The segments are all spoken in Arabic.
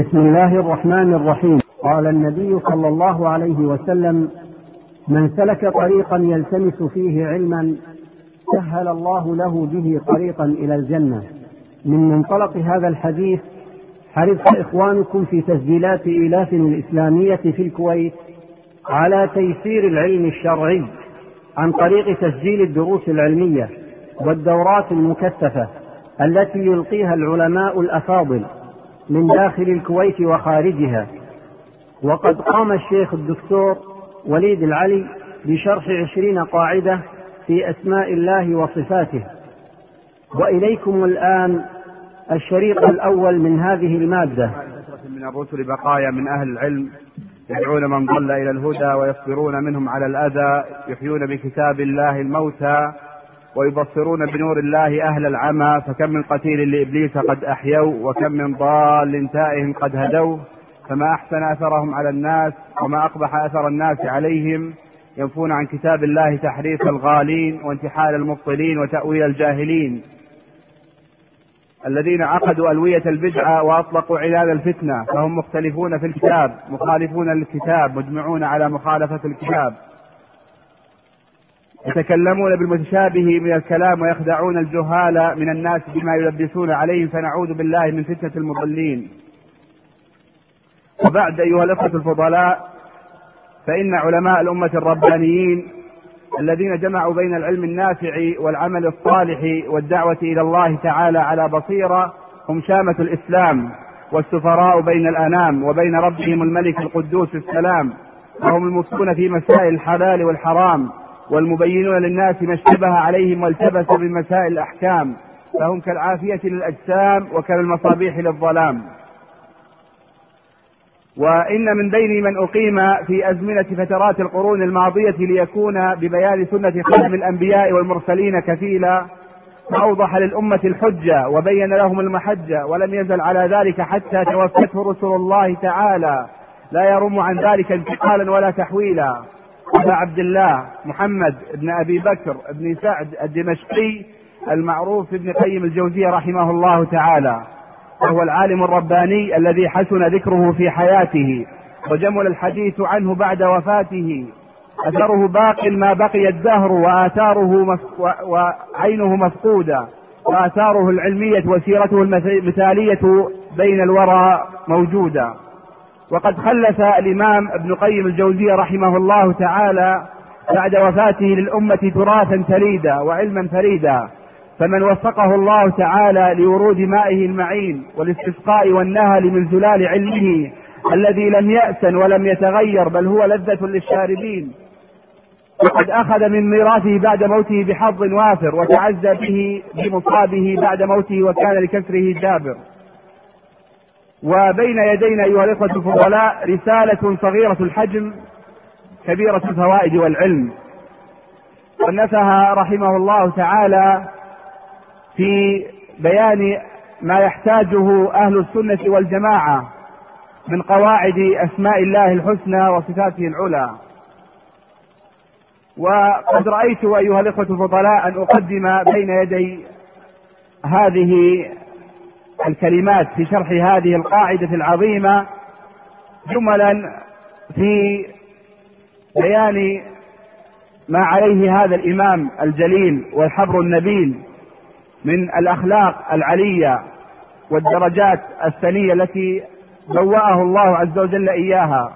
بسم الله الرحمن الرحيم. قال النبي صلى الله عليه وسلم من سلك طريقا يلتمس فيه علما سهل الله له به طريقا إلى الجنة. من منطلق هذا الحديث حرص إخوانكم في تسجيلات ايلاف الإسلامية في الكويت على تيسير العلم الشرعي عن طريق تسجيل الدروس العلمية والدورات المكثفة التي يلقيها العلماء الأفاضل. من داخل الكويت وخارجها. وقد قام الشيخ الدكتور وليد العلي بشرح عشرين قاعدة في أسماء الله وصفاته. وإليكم الآن الشريط الأول من هذه المادة. من الرسل بقايا من أهل العلم يدعون من ضل إلى الهدى ويصبرون منهم على الأذى يحيون بكتاب الله الموتى ويبصرون بنور الله أهل العمى فكم من قتيل لإبليس قد أحيوا وكم من ضال تائه قد هدوا. فما أحسن أثرهم على الناس وما أقبح أثر الناس عليهم. ينفون عن كتاب الله تحريف الغالين وانتحال المبطلين وتأويل الجاهلين. الذين عقدوا ألوية البدعة وأطلقوا علاج الفتنة فهم مختلفون في الكتاب مخالفون للكتاب مجمعون على مخالفة الكتاب. يتكلمون بالمتشابه من الكلام ويخدعون الجهال من الناس بما يلبسون عليهم فنعوذ بالله من فتنة المضلين. وبعد أيها الأخوة الفضلاء فإن علماء الأمة الربانيين الذين جمعوا بين العلم النافع والعمل الصالح والدعوة إلى الله تعالى على بصيرة هم شامة الإسلام والسفراء بين الأنام وبين ربهم الملك القدوس السلام وهم المفتون في مسائل الحلال والحرام. والمبينون للناس ما اشتبه عليهم والتبس من مسائل الأحكام فهم كالعافية للأجسام وكالمصابيح للظلام. وإن من بين من أقيم في أزمنة فترات القرون الماضية ليكون ببيان سنة ختم الأنبياء والمرسلين كفيلا فأوضح للأمة الحجة وبين لهم المحجة ولم يزل على ذلك حتى توفته رسل الله تعالى لا يرم عن ذلك انتقالا ولا تحويلا. أبا عبد الله محمد بن أبي بكر بن سعد الدمشقي المعروف ابن قيم الجوزية رحمه الله تعالى وهو العالم الرباني الذي حسن ذكره في حياته وجمل الحديث عنه بعد وفاته أثره باق ما بقي الدهر وآثاره مف... و... وعينه مفقودة وآثاره العلمية وسيرته المثالية بين الورى موجودة. وقد خلف الإمام ابن قيم الجوزية رحمه الله تعالى بعد وفاته للأمة تراثا تليدا وعلما فريدا فمن وفقه الله تعالى لورود مائه المعين والاستسقاء والنهل من زلال علمه الذي لم يأسن ولم يتغير بل هو لذة للشاربين. وقد أخذ من ميراثه بعد موته بحظ وافر وتعزى به بمصابه بعد موته وكان لكسره جابر. وبين يدينا أيها الإخوة الفضلاء رسالة صغيرة الحجم كبيرة الفوائد والعلم. صنفها رحمه الله تعالى في بيان ما يحتاجه أهل السنة والجماعة من قواعد أسماء الله الحسنى وصفاته العلى. وقد رأيت أيها الإخوة الفضلاء أن أقدم بين يدي هذه الكلمات في شرح هذه القاعدة العظيمة جملا في بيان ما عليه هذا الإمام الجليل والحبر النبيل من الأخلاق العلية والدرجات الثنية التي بوأه الله عز وجل إياها.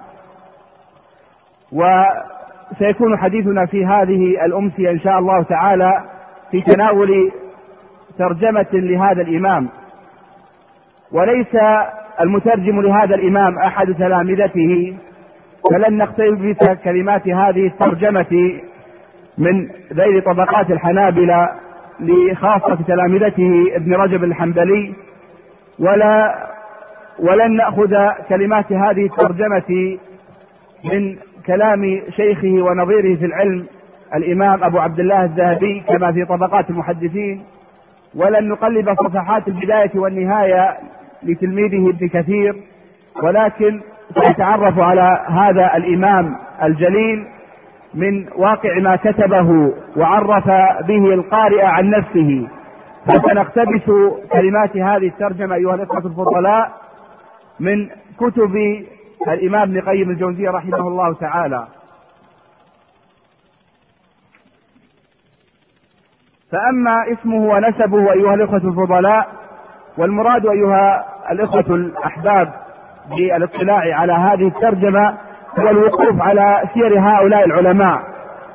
وسيكون حديثنا في هذه الأمسية إن شاء الله تعالى في تناول ترجمة لهذا الإمام. وليس المترجم لهذا الإمام أحد تلامذته فلن نقتبس كلمات هذه الترجمة من ذيل طبقات الحنابلة لخاصة تلامذته ابن رجب الحنبلي ولا ولن نأخذ كلمات هذه الترجمة من كلام شيخه ونظيره في العلم الإمام أبو عبد الله الذهبي كما في طبقات المحدثين. ولن نقلب صفحات البداية والنهاية لتلميذه ابن كثير ولكن سنتعرف على هذا الإمام الجليل من واقع ما كتبه وعرف به القارئ عن نفسه. فسنقتبس كلمات هذه الترجمة أيها الإخوة الفضلاء من كتب الإمام ابن قيم الجوزية رحمه الله تعالى. فأما اسمه ونسبه أيها الإخوة الفضلاء والمراد أيها الإخوة الأحباب بالاطلاع على هذه الترجمة هو الوقوف على سير هؤلاء العلماء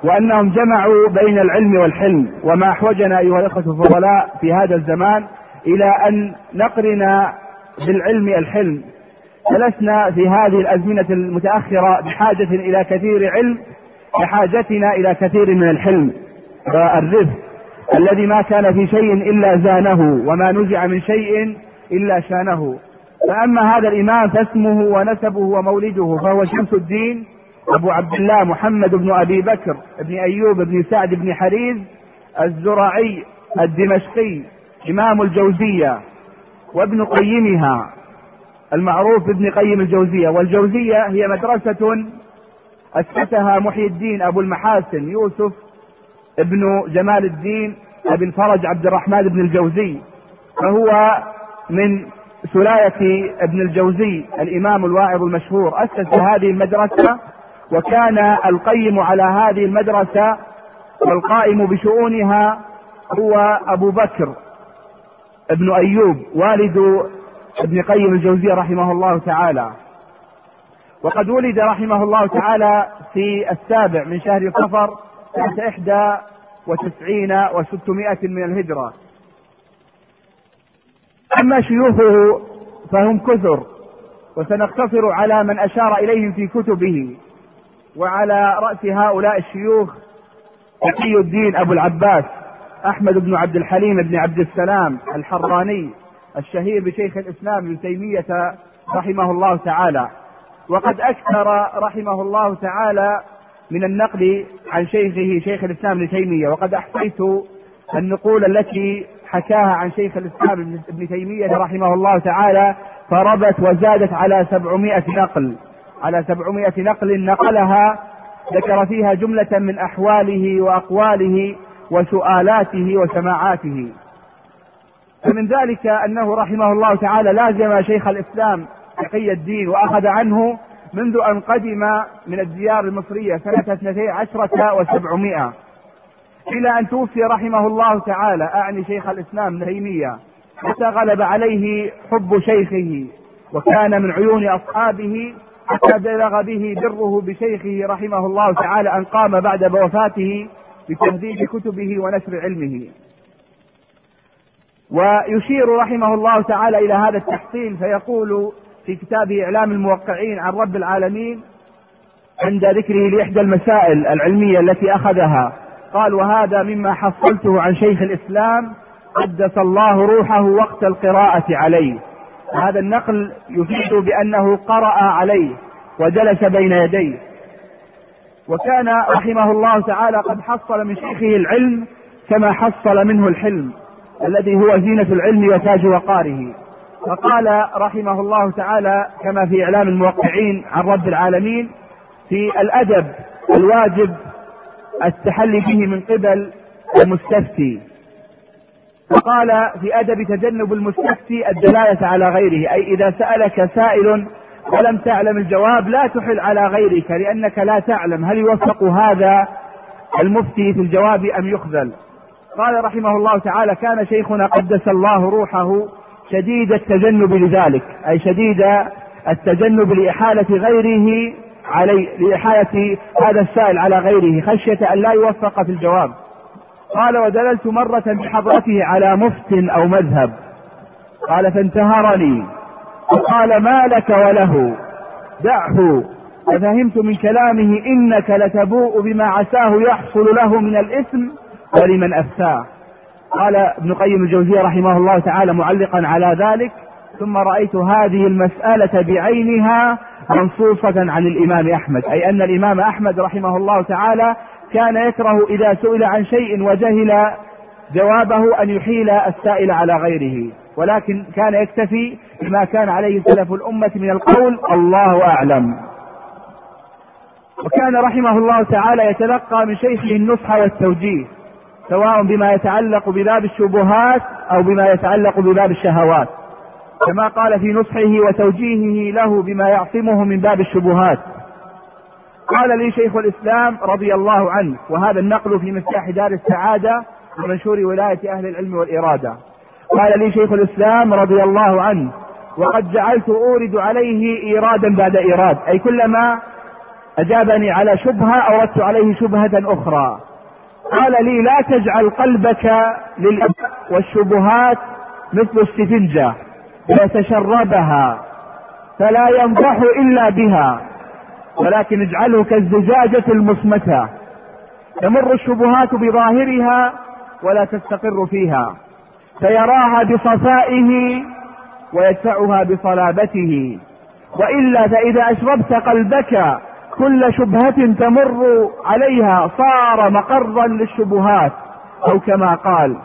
وأنهم جمعوا بين العلم والحلم وما أحوجنا أيها الإخوة الفضلاء في هذا الزمان إلى أن نقرن بالعلم الحلم. فلسنا في هذه الأزمنة المتأخرة بحاجة إلى كثير علم بحاجتنا إلى كثير من الحلم والرفق. الذي ما كان في شيء إلا زانه وما نزع من شيء إلا شانه. فأما هذا الإمام فاسمه ونسبه ومولده فهو شمس الدين أبو عبد الله محمد بن أبي بكر بن أيوب بن سعد بن حريز الزرعي الدمشقي إمام الجوزية وابن قيمها المعروف بابن قيم الجوزية. والجوزية هي مدرسة أسسها محي الدين أبو المحاسن يوسف ابن جمال الدين أبي الفرج عبد الرحمن بن الجوزي فهو من سلاية ابن الجوزي الإمام الواعظ المشهور. أسس هذه المدرسة وكان القيم على هذه المدرسة والقائم بشؤونها هو أبو بكر ابن أيوب والد ابن قيم الجوزية رحمه الله تعالى. وقد ولد رحمه الله تعالى في السابع من شهر صفر سنة إحدى وتسعين وستمائة من الهجرة. أما شيوخه فهم كثر وسنقتصر على من أشار إليهم في كتبه وعلى رأس هؤلاء الشيوخ تقي الدين أبو العباس أحمد بن عبد الحليم بن عبد السلام الحراني الشهير بشيخ الإسلام ابن تيمية رحمه الله تعالى. وقد أكثر رحمه الله تعالى من النقل عن شيخه شيخ الإسلام ابن تيمية. وقد أحصيت النقول التي حكاها عن شيخ الإسلام ابن تيمية رحمه الله تعالى فربت وزادت على سبعمائة نقل. على سبعمائة نقل نقلها ذكر فيها جملة من أحواله وأقواله وسؤالاته وسماعاته. فمن ذلك أنه رحمه الله تعالى لازم شيخ الإسلام تقي الدين وأخذ عنه منذ أن قدم من الديار المصرية سنة اثنتي عشرة وسبعمائة. إلى أن توفي رحمه الله تعالى أعني شيخ الإسلام ابن تيمية حتى غلب عليه حب شيخه وكان من عيون أصحابه حتى بلغ به بره بشيخه رحمه الله تعالى أن قام بعد وفاته بتهذيب كتبه ونشر علمه. ويشير رحمه الله تعالى إلى هذا التحصيل فيقول في كتابه إعلام الموقعين عن رب العالمين عند ذكره لإحدى المسائل العلمية التي أخذها. قال وهذا مما حصلته عن شيخ الإسلام قدس الله روحه وقت القراءة عليه. هذا النقل يفيد بأنه قرأ عليه وجلس بين يديه. وكان رحمه الله تعالى قد حصل من شيخه العلم كما حصل منه الحلم الذي هو زينة العلم وتاج وقاره. فقال رحمه الله تعالى كما في إعلام الموقعين عن رب العالمين في الأدب الواجب التحلي به من قبل المستفتي. فقال في أدب تجنب المستفتي الدلالة على غيره أي إذا سألك سائل ولم تعلم الجواب لا تحل على غيرك لأنك لا تعلم هل يوفق هذا المفتي في الجواب أم يخذل. قال رحمه الله تعالى كان شيخنا قدس الله روحه شديد التجنب لذلك أي شديد التجنب لإحالة غيره علي لإحالة هذا السائل على غيره خشية أن لا يوفق في الجواب. قال ودللت مرة بحضرته على مفت أو مذهب. قال فانتهرني. وقال ما لك وله؟ دعه. ففهمت من كلامه إنك لتبوء بما عساه يحصل له من الإثم ولمن أفتاه. قال ابن قيم الجوزية رحمه الله تعالى معلقا على ذلك ثم رأيت هذه المسألة بعينها منصوصة عن الإمام أحمد أي أن الإمام أحمد رحمه الله تعالى كان يكره إذا سئل عن شيء وجهل جوابه أن يحيل السائل على غيره ولكن كان يكتفي بما كان عليه سلف الأمة من القول الله أعلم وكان رحمه الله تعالى يتلقى من شيخه النصح والتوجيه سواء بما يتعلق بباب الشبهات أو بما يتعلق بباب الشهوات. كما قال في نصحه وتوجيهه له بما يعصمه من باب الشبهات. قال لي شيخ الإسلام رضي الله عنه وهذا النقل في مفتاح دار السعادة ومنشور ولاية أهل العلم والإرادة. قال لي شيخ الإسلام رضي الله عنه وقد جعلت أورد عليه إيرادا بعد إيراد أي كلما أجابني على شبهة أوردت عليه شبهة أخرى. قال لي لا تجعل قلبك والشبهات مثل السفنجة يتشربها فلا ينضح إلا بها ولكن اجعله كالزجاجة المصمتة. تمر الشبهات بظاهرها ولا تستقر فيها فيراها بصفائه ويدفعها بصلابته. وإلا فإذا أشربت قلبك كل شبهة تمر عليها صار مقرا للشبهات. أو كما قال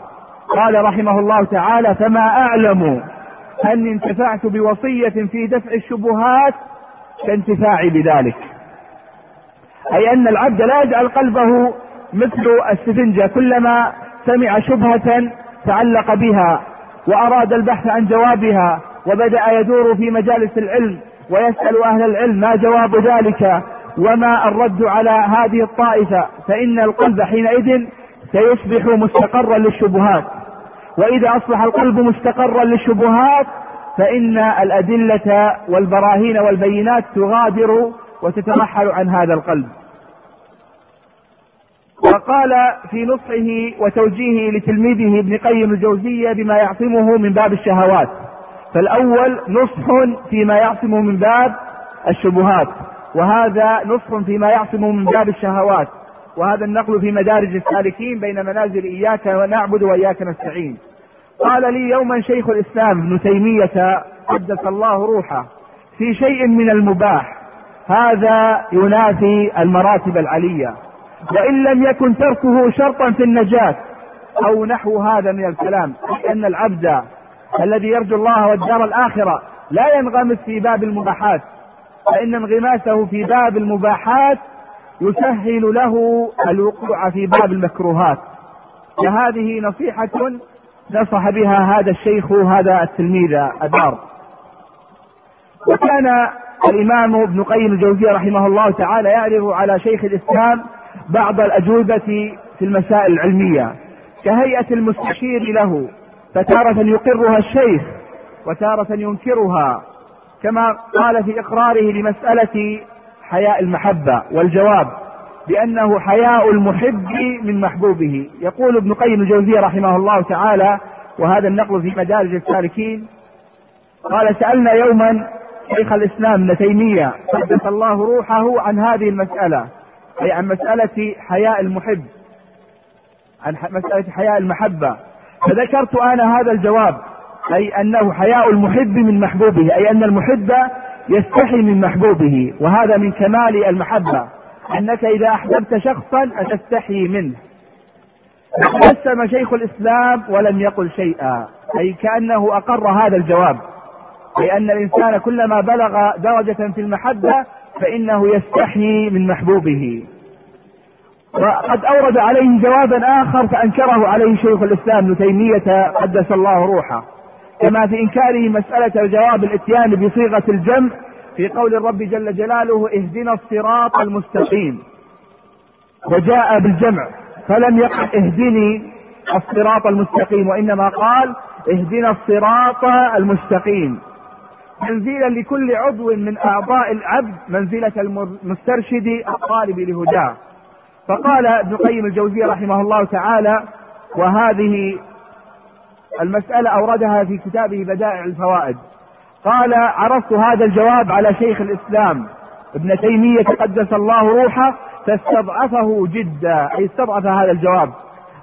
قال رحمه الله تعالى فما أعلم اني انتفعت بوصية في دفع الشبهات كانتفاعي بذلك. أي أن العبد لا يجعل قلبه مثل السفنجة كلما سمع شبهة تعلق بها وأراد البحث عن جوابها وبدأ يدور في مجالس العلم ويسأل أهل العلم ما جواب ذلك. وما الرد على هذه الطائفة فإن القلب حينئذ سيصبح مستقرا للشبهات. وإذا أصبح القلب مستقرا للشبهات فإن الأدلة والبراهين والبينات تغادر وتترحل عن هذا القلب. وقال في نصحه وتوجيهه لتلميذه ابن قيم الجوزية بما يعصمه من باب الشهوات. فالأول نصح فيما يعصمه من باب الشبهات. وهذا نصح فيما يعصمه من باب الشهوات وهذا النقل في مدارج السالكين بين منازل إياك ونعبد وإياك نستعين. قال لي يوما شيخ الإسلام ابن تيمية قدس الله روحه في شيء من المباح هذا ينافي المراتب العلية. وإن لم يكن تركه شرطا في النجاة أو نحو هذا من الكلام أن العبد الذي يرجو الله والدار الآخرة لا ينغمس في باب المباحات. فإن انغماسه في باب المباحات يسهل له الوقوع في باب المكروهات. فهذه نصيحة نصح بها هذا الشيخ هذا التلميذ أدار. وكان الإمام ابن قيم الجوزية رحمه الله تعالى يعرض على شيخ الإسلام بعض الأجوبة في المسائل العلمية. كهيئة المستشير له فتارة يقرها الشيخ وتارة ينكرها. كما قال في إقراره لمسألة حياء المحبة والجواب بأنه حياء المحب من محبوبه. يقول ابن قيم الجوزية رحمه الله تعالى وهذا النقل في مدارج السالكين قال سألنا يوما شيخ الإسلام ابن تيمية قدس الله روحه عن هذه المسألة أي عن مسألة حياء المحب عن مسألة حياء المحبة. فذكرت أنا هذا الجواب. أي أنه حياء المحب من محبوبه أي أن المحب يستحي من محبوبه وهذا من كمال المحبة. أنك إذا أحببت شخصا أتستحي منه. تبسم شيخ الإسلام ولم يقل شيئا أي كأنه أقر هذا الجواب. أي أن الإنسان كلما بلغ درجة في المحبة فإنه يستحيي من محبوبه. وقد أورد عليه جوابا آخر فأنكره عليه شيخ الإسلام ابن تيمية قدس الله روحه. كما في إنكاره مسألة الجواب الإتيان بصيغة الجمع في قول الرب جل جلاله اهدنا الصراط المستقيم. وجاء بالجمع فلم يقل اهدني الصراط المستقيم وإنما قال اهدنا الصراط المستقيم. منزلا لكل عضو من أعضاء العبد منزلة المسترشد الطالب لهداه. فقال ابن القيم الجوزية رحمه الله تعالى وهذه المسألة أوردها في كتابه بدائع الفوائد. قال عرضت هذا الجواب على شيخ الإسلام. ابن تيمية قدس الله روحه فاستضعفه جدا. أي استضعف هذا الجواب.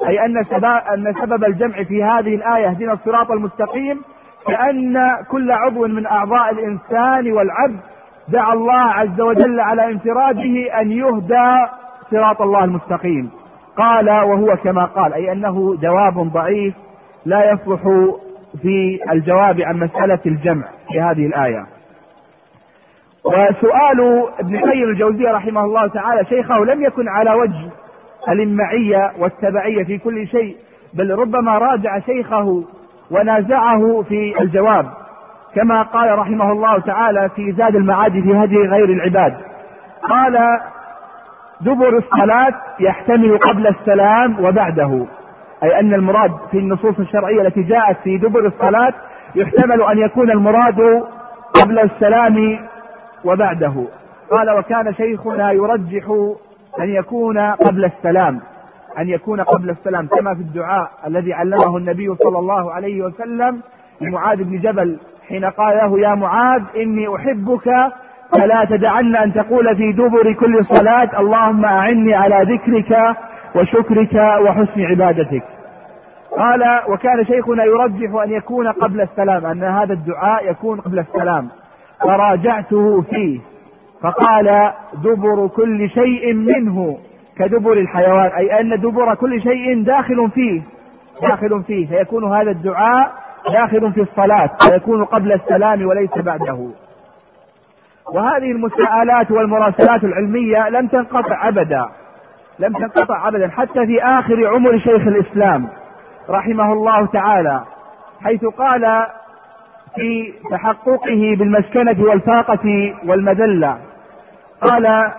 أي أن سبب, أن سبب الجمع في هذه الآية اهدنا الصراط المستقيم كأن كل عضو من أعضاء الإنسان والعبد دعا الله عز وجل على انفراده أن يهدى صراط الله المستقيم. قال وهو كما قال أي أنه جواب ضعيف لا يصلح في الجواب عن مسألة الجمع في هذه الآية. وسؤال ابن قيم الجوزية رحمه الله تعالى شيخه لم يكن على وجه الإمعية والتبعية في كل شيء بل ربما راجع شيخه ونازعه في الجواب كما قال رحمه الله تعالى في زاد المعاد في هدي غير العباد. قال دبر الصلاة يحتمل قبل السلام وبعده. أي أن المراد في النصوص الشرعية التي جاءت في دبر الصلاة يحتمل أن يكون المراد قبل السلام وبعده. قال وكان شيخنا يرجح أن يكون قبل السلام أن يكون قبل السلام كما في الدعاء الذي علمه النبي صلى الله عليه وسلم لمعاذ بن جبل حين قال له يا معاذ إني أحبك فلا تدعن أن تقول في دبر كل صلاة اللهم أعني على ذكرك وشكرك وحسن عبادتك. قال وكان شيخنا يرجح أن يكون قبل السلام أن هذا الدعاء يكون قبل السلام. فراجعته فيه. فقال دبر كل شيء منه. كدبر الحيوان أي أن دبر كل شيء داخل فيه. داخل فيه. فيكون هذا الدعاء داخل في الصلاة. فيكون قبل السلام وليس بعده. وهذه المساءلات والمراسلات العلمية لم تنقطع أبدا. لم تنقطع أبدا حتى في آخر عمر شيخ الإسلام رحمه الله تعالى حيث قال في تحققه بالمسكنة والفاقة والمذلة قال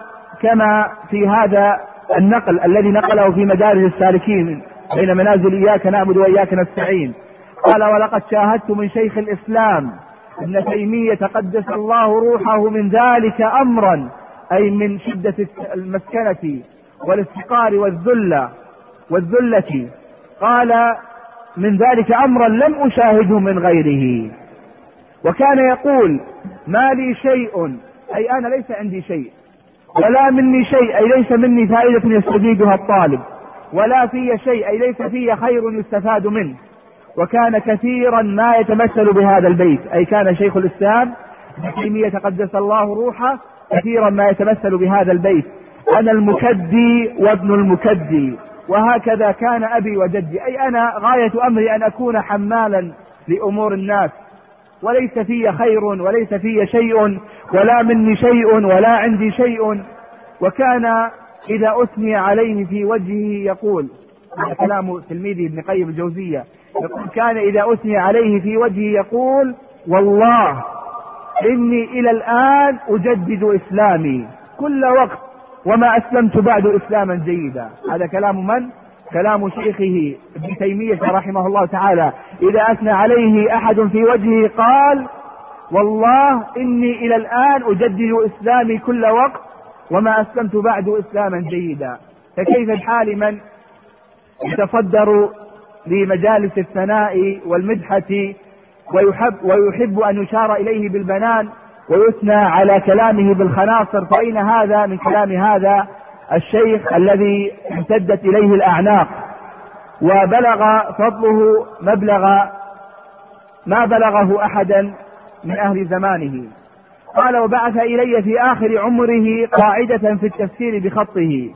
كما في هذا النقل الذي نقله في مدارج السالكين بين منازل إياك نعبد وإياك نستعين قال ولقد شاهدت من شيخ الإسلام ابن تيمية قدس الله روحه من ذلك أمرا أي من شدة المسكنة والافتقار والذلة والذلة قال من ذلك أمرا لم أشاهده من غيره. وكان يقول ما لي شيء أي أنا ليس عندي شيء ولا مني شيء أي ليس مني فائدة يستفيدها الطالب ولا في شيء أي ليس في خير يستفاد منه. وكان كثيرا ما يتمثل بهذا البيت أي كان شيخ الإسلام ابن تيمية قدس الله روحه كثيرا ما يتمثل بهذا البيت. أنا المكدي وابن المكدي. وهكذا كان أبي وجدي. أي أنا غاية أمري أن أكون حمالا لأمور الناس. وليس في خير وليس في شيء ولا مني شيء ولا عندي شيء. وكان إذا أثني عليه في وجهه يقول كلام تلميذه ابن قيم الجوزية يقول كان إذا أثني عليه في وجهه يقول والله إني إلى الآن أجدد إسلامي. كل وقت وما أسلمت بعد إسلاما جيدا. هذا كلام من؟ كلام شيخه ابن تيمية رحمه الله تعالى. إذا أثنى عليه أحد في وجهه قال والله إني إلى الآن أجدد إسلامي كل وقت وما أسلمت بعد إسلاما جيدا. فكيف الحال من؟ يتصدر لمجالس الثناء والمدحة ويحب, ويحب أن يشار إليه بالبنان ويثنى على كلامه بالخناصر فأين هذا من كلام هذا الشيخ الذي امتدت إليه الأعناق؟ وبلغ فضله مبلغ ما بلغه أحدا من أهل زمانه. قال وبعث إلي في آخر عمره قاعدة في التفسير بخطه.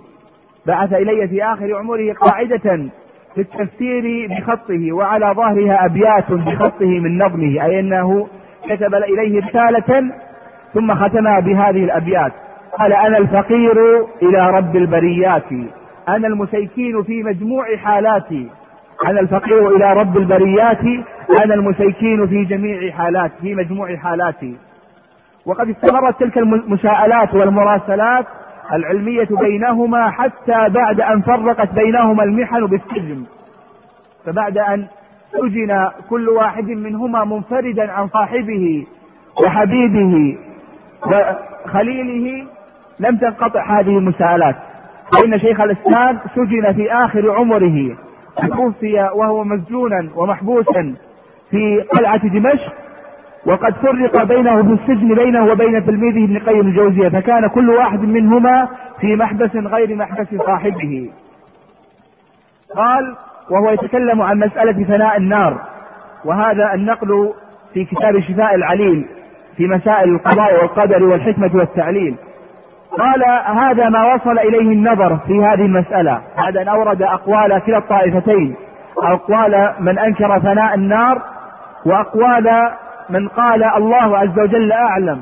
بعث إلي في آخر عمره قاعدة في التفسير بخطه وعلى ظهرها أبيات بخطه من نظمه أي أنه كتب إليه رسالة ثم ختمها بهذه الأبيات. قال أنا الفقير إلى رب البريات. أنا المسيكين في مجموع حالاتي. أنا الفقير إلى رب البريات. أنا المسيكين في جميع حالاتي في مجموع حالاتي. وقد استمرت تلك المساءلات والمراسلات العلمية بينهما حتى بعد أن فرقت بينهما المحن بالسجن. فبعد أن سجن كل واحد منهما منفردا عن صاحبه وحبيبه وخليله. لم تنقطع هذه المساءلات. فإن شيخ الإسلام سجن في آخر عمره. توفي وهو مسجونا ومحبوسا في قلعة دمشق. وقد فرق بينه في السجن بينه وبين تلميذه ابن قيم الجوزية. فكان كل واحد منهما في محبس غير محبس صاحبه. قال وهو يتكلم عن مسألة فناء النار. وهذا النقل في كتاب شفاء العليل في مسائل القضاء والقدر والحكمة والتعليل. قال هذا ما وصل إليه النظر في هذه المسألة. بعد أن أورد أقوال كلا الطائفتين. أقوال من أنكر فناء النار وأقوال من قال الله عز وجل أعلم.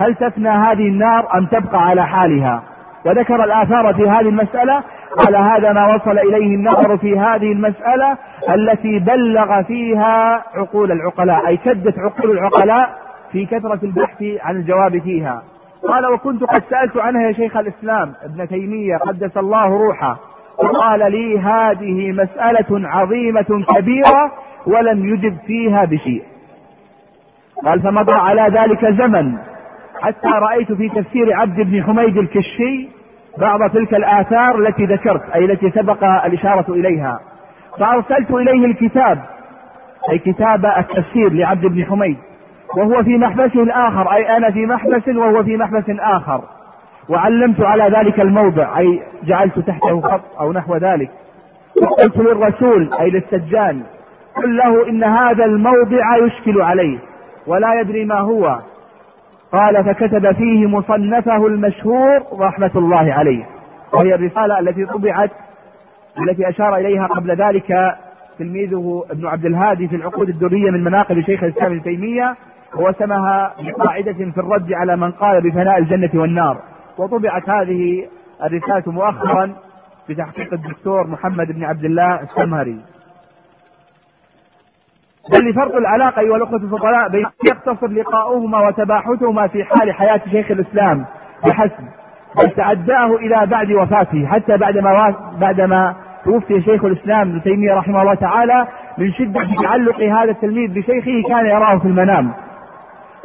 هل تفنى هذه النار أم تبقى على حالها؟ وذكر الآثار في هذه المسألة قال هذا ما وصل إليه النظر في هذه المسألة التي بلغ فيها عقول العقلاء أي شدت عقول العقلاء في كثرة البحث عن الجواب فيها. قال وكنت قد سألت عنها يا شيخ الإسلام ابن تيمية قدس الله روحه وقال لي هذه مسألة عظيمة كبيرة ولم يجب فيها بشيء. قال فمضى على ذلك زمن حتى رأيت في تفسير عبد بن حميد الكشي بعض تلك الآثار التي ذكرت أي التي سبق الإشارة إليها. فأرسلت إليه الكتاب أي كتاب التفسير لعبد بن حميد. وهو في محبسه الآخر أي أنا في محبس وهو في محبس آخر. وعلمت على ذلك الموضع أي جعلت تحته خط أو نحو ذلك. قلت للرسول أي للسجان قل له إن هذا الموضع يشكل عليه ولا يدري ما هو. قال فكتب فيه مصنفه المشهور رحمة الله عليه وهي الرسالة التي طبعت التي أشار إليها قبل ذلك تلميذه ابن عبد الهادي في العقود الدرية من مناقب شيخ الإسلام ابن تيمية وسمها بقاعدة في الرد على من قال بفناء الجنة والنار. وطبعت هذه الرسالة مؤخرا بتحقيق الدكتور محمد بن عبد الله السمهري. بل لفرق العلاقة أيها الأخوة الفضلاء بين يقتصر لقاؤهما وتباحثهما في حال حياة شيخ الإسلام بحسب بل تعداه إلى بعد وفاته حتى بعدما بعدما توفي شيخ الإسلام ابن تيمية رحمه الله تعالى من شدة تعلق هذا التلميذ بشيخه كان يراه في المنام.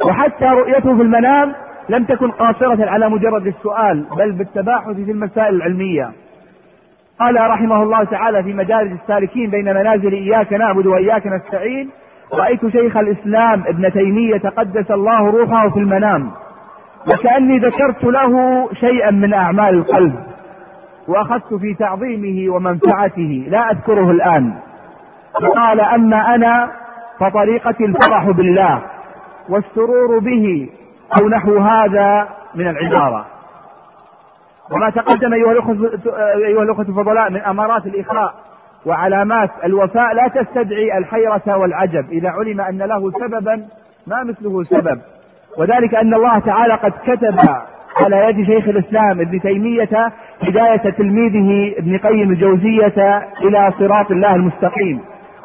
وحتى رؤيته في المنام لم تكن قاصرة على مجرد السؤال بل بالتباحث في المسائل العلمية. قال رحمه الله تعالى في مدارج السالكين بين منازل إياك نعبد وإياك نستعين رأيت شيخ الإسلام ابن تيمية قدس الله روحه في المنام وكأني ذكرت له شيئا من أعمال القلب وأخذت في تعظيمه ومنفعته لا أذكره الآن. فقال أما أنا فطريقتي الفرح بالله والسرور به أو نحو هذا من العبارة. وما تقدم أيها الأخوة أيها الأخوة الفضلاء من أمارات الإخاء وعلامات الوفاء لا تستدعي الحيرة والعجب. إذا علم أن له سببا ما مثله سبب. وذلك أن الله تعالى قد كتب على يد شيخ الإسلام ابن تيمية هداية تلميذه ابن قيم الجوزية إلى صراط الله المستقيم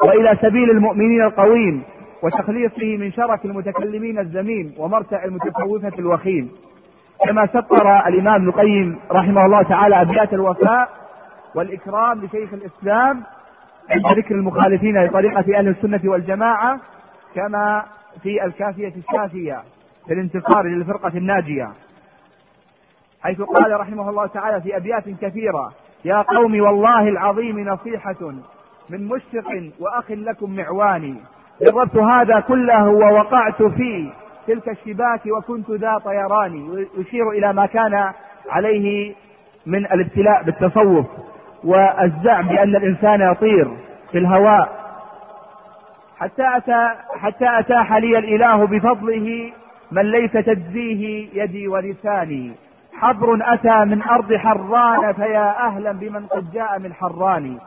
وإلى سبيل المؤمنين القويم وتخليصه من شرك المتكلمين الزميم ومرتع المتصوفة الوخيم. كما سطر الإمام ابن القيم رحمه الله تعالى أبيات الوفاء والإكرام لشيخ الإسلام عند ذكر المخالفين لطريقة أهل السنة والجماعة كما في الكافية الشافية في الانتصار للفرقة الناجية. حيث قال رحمه الله تعالى في أبيات كثيرة يا قوم والله العظيم نصيحة من مشفق وأخ لكم معواني جربت هذا كله ووقعت في تلك الشباك وكنت ذا طيران يشير إلى ما كان عليه من الابتلاء بالتصوف والزعم بأن الإنسان يطير في الهواء. حتى أتى حتى أتاح لي الإله بفضله من ليس تجزيه يدي ولساني. حبر أتى من أرض حران فيا أهلا بمن قد جاء من حران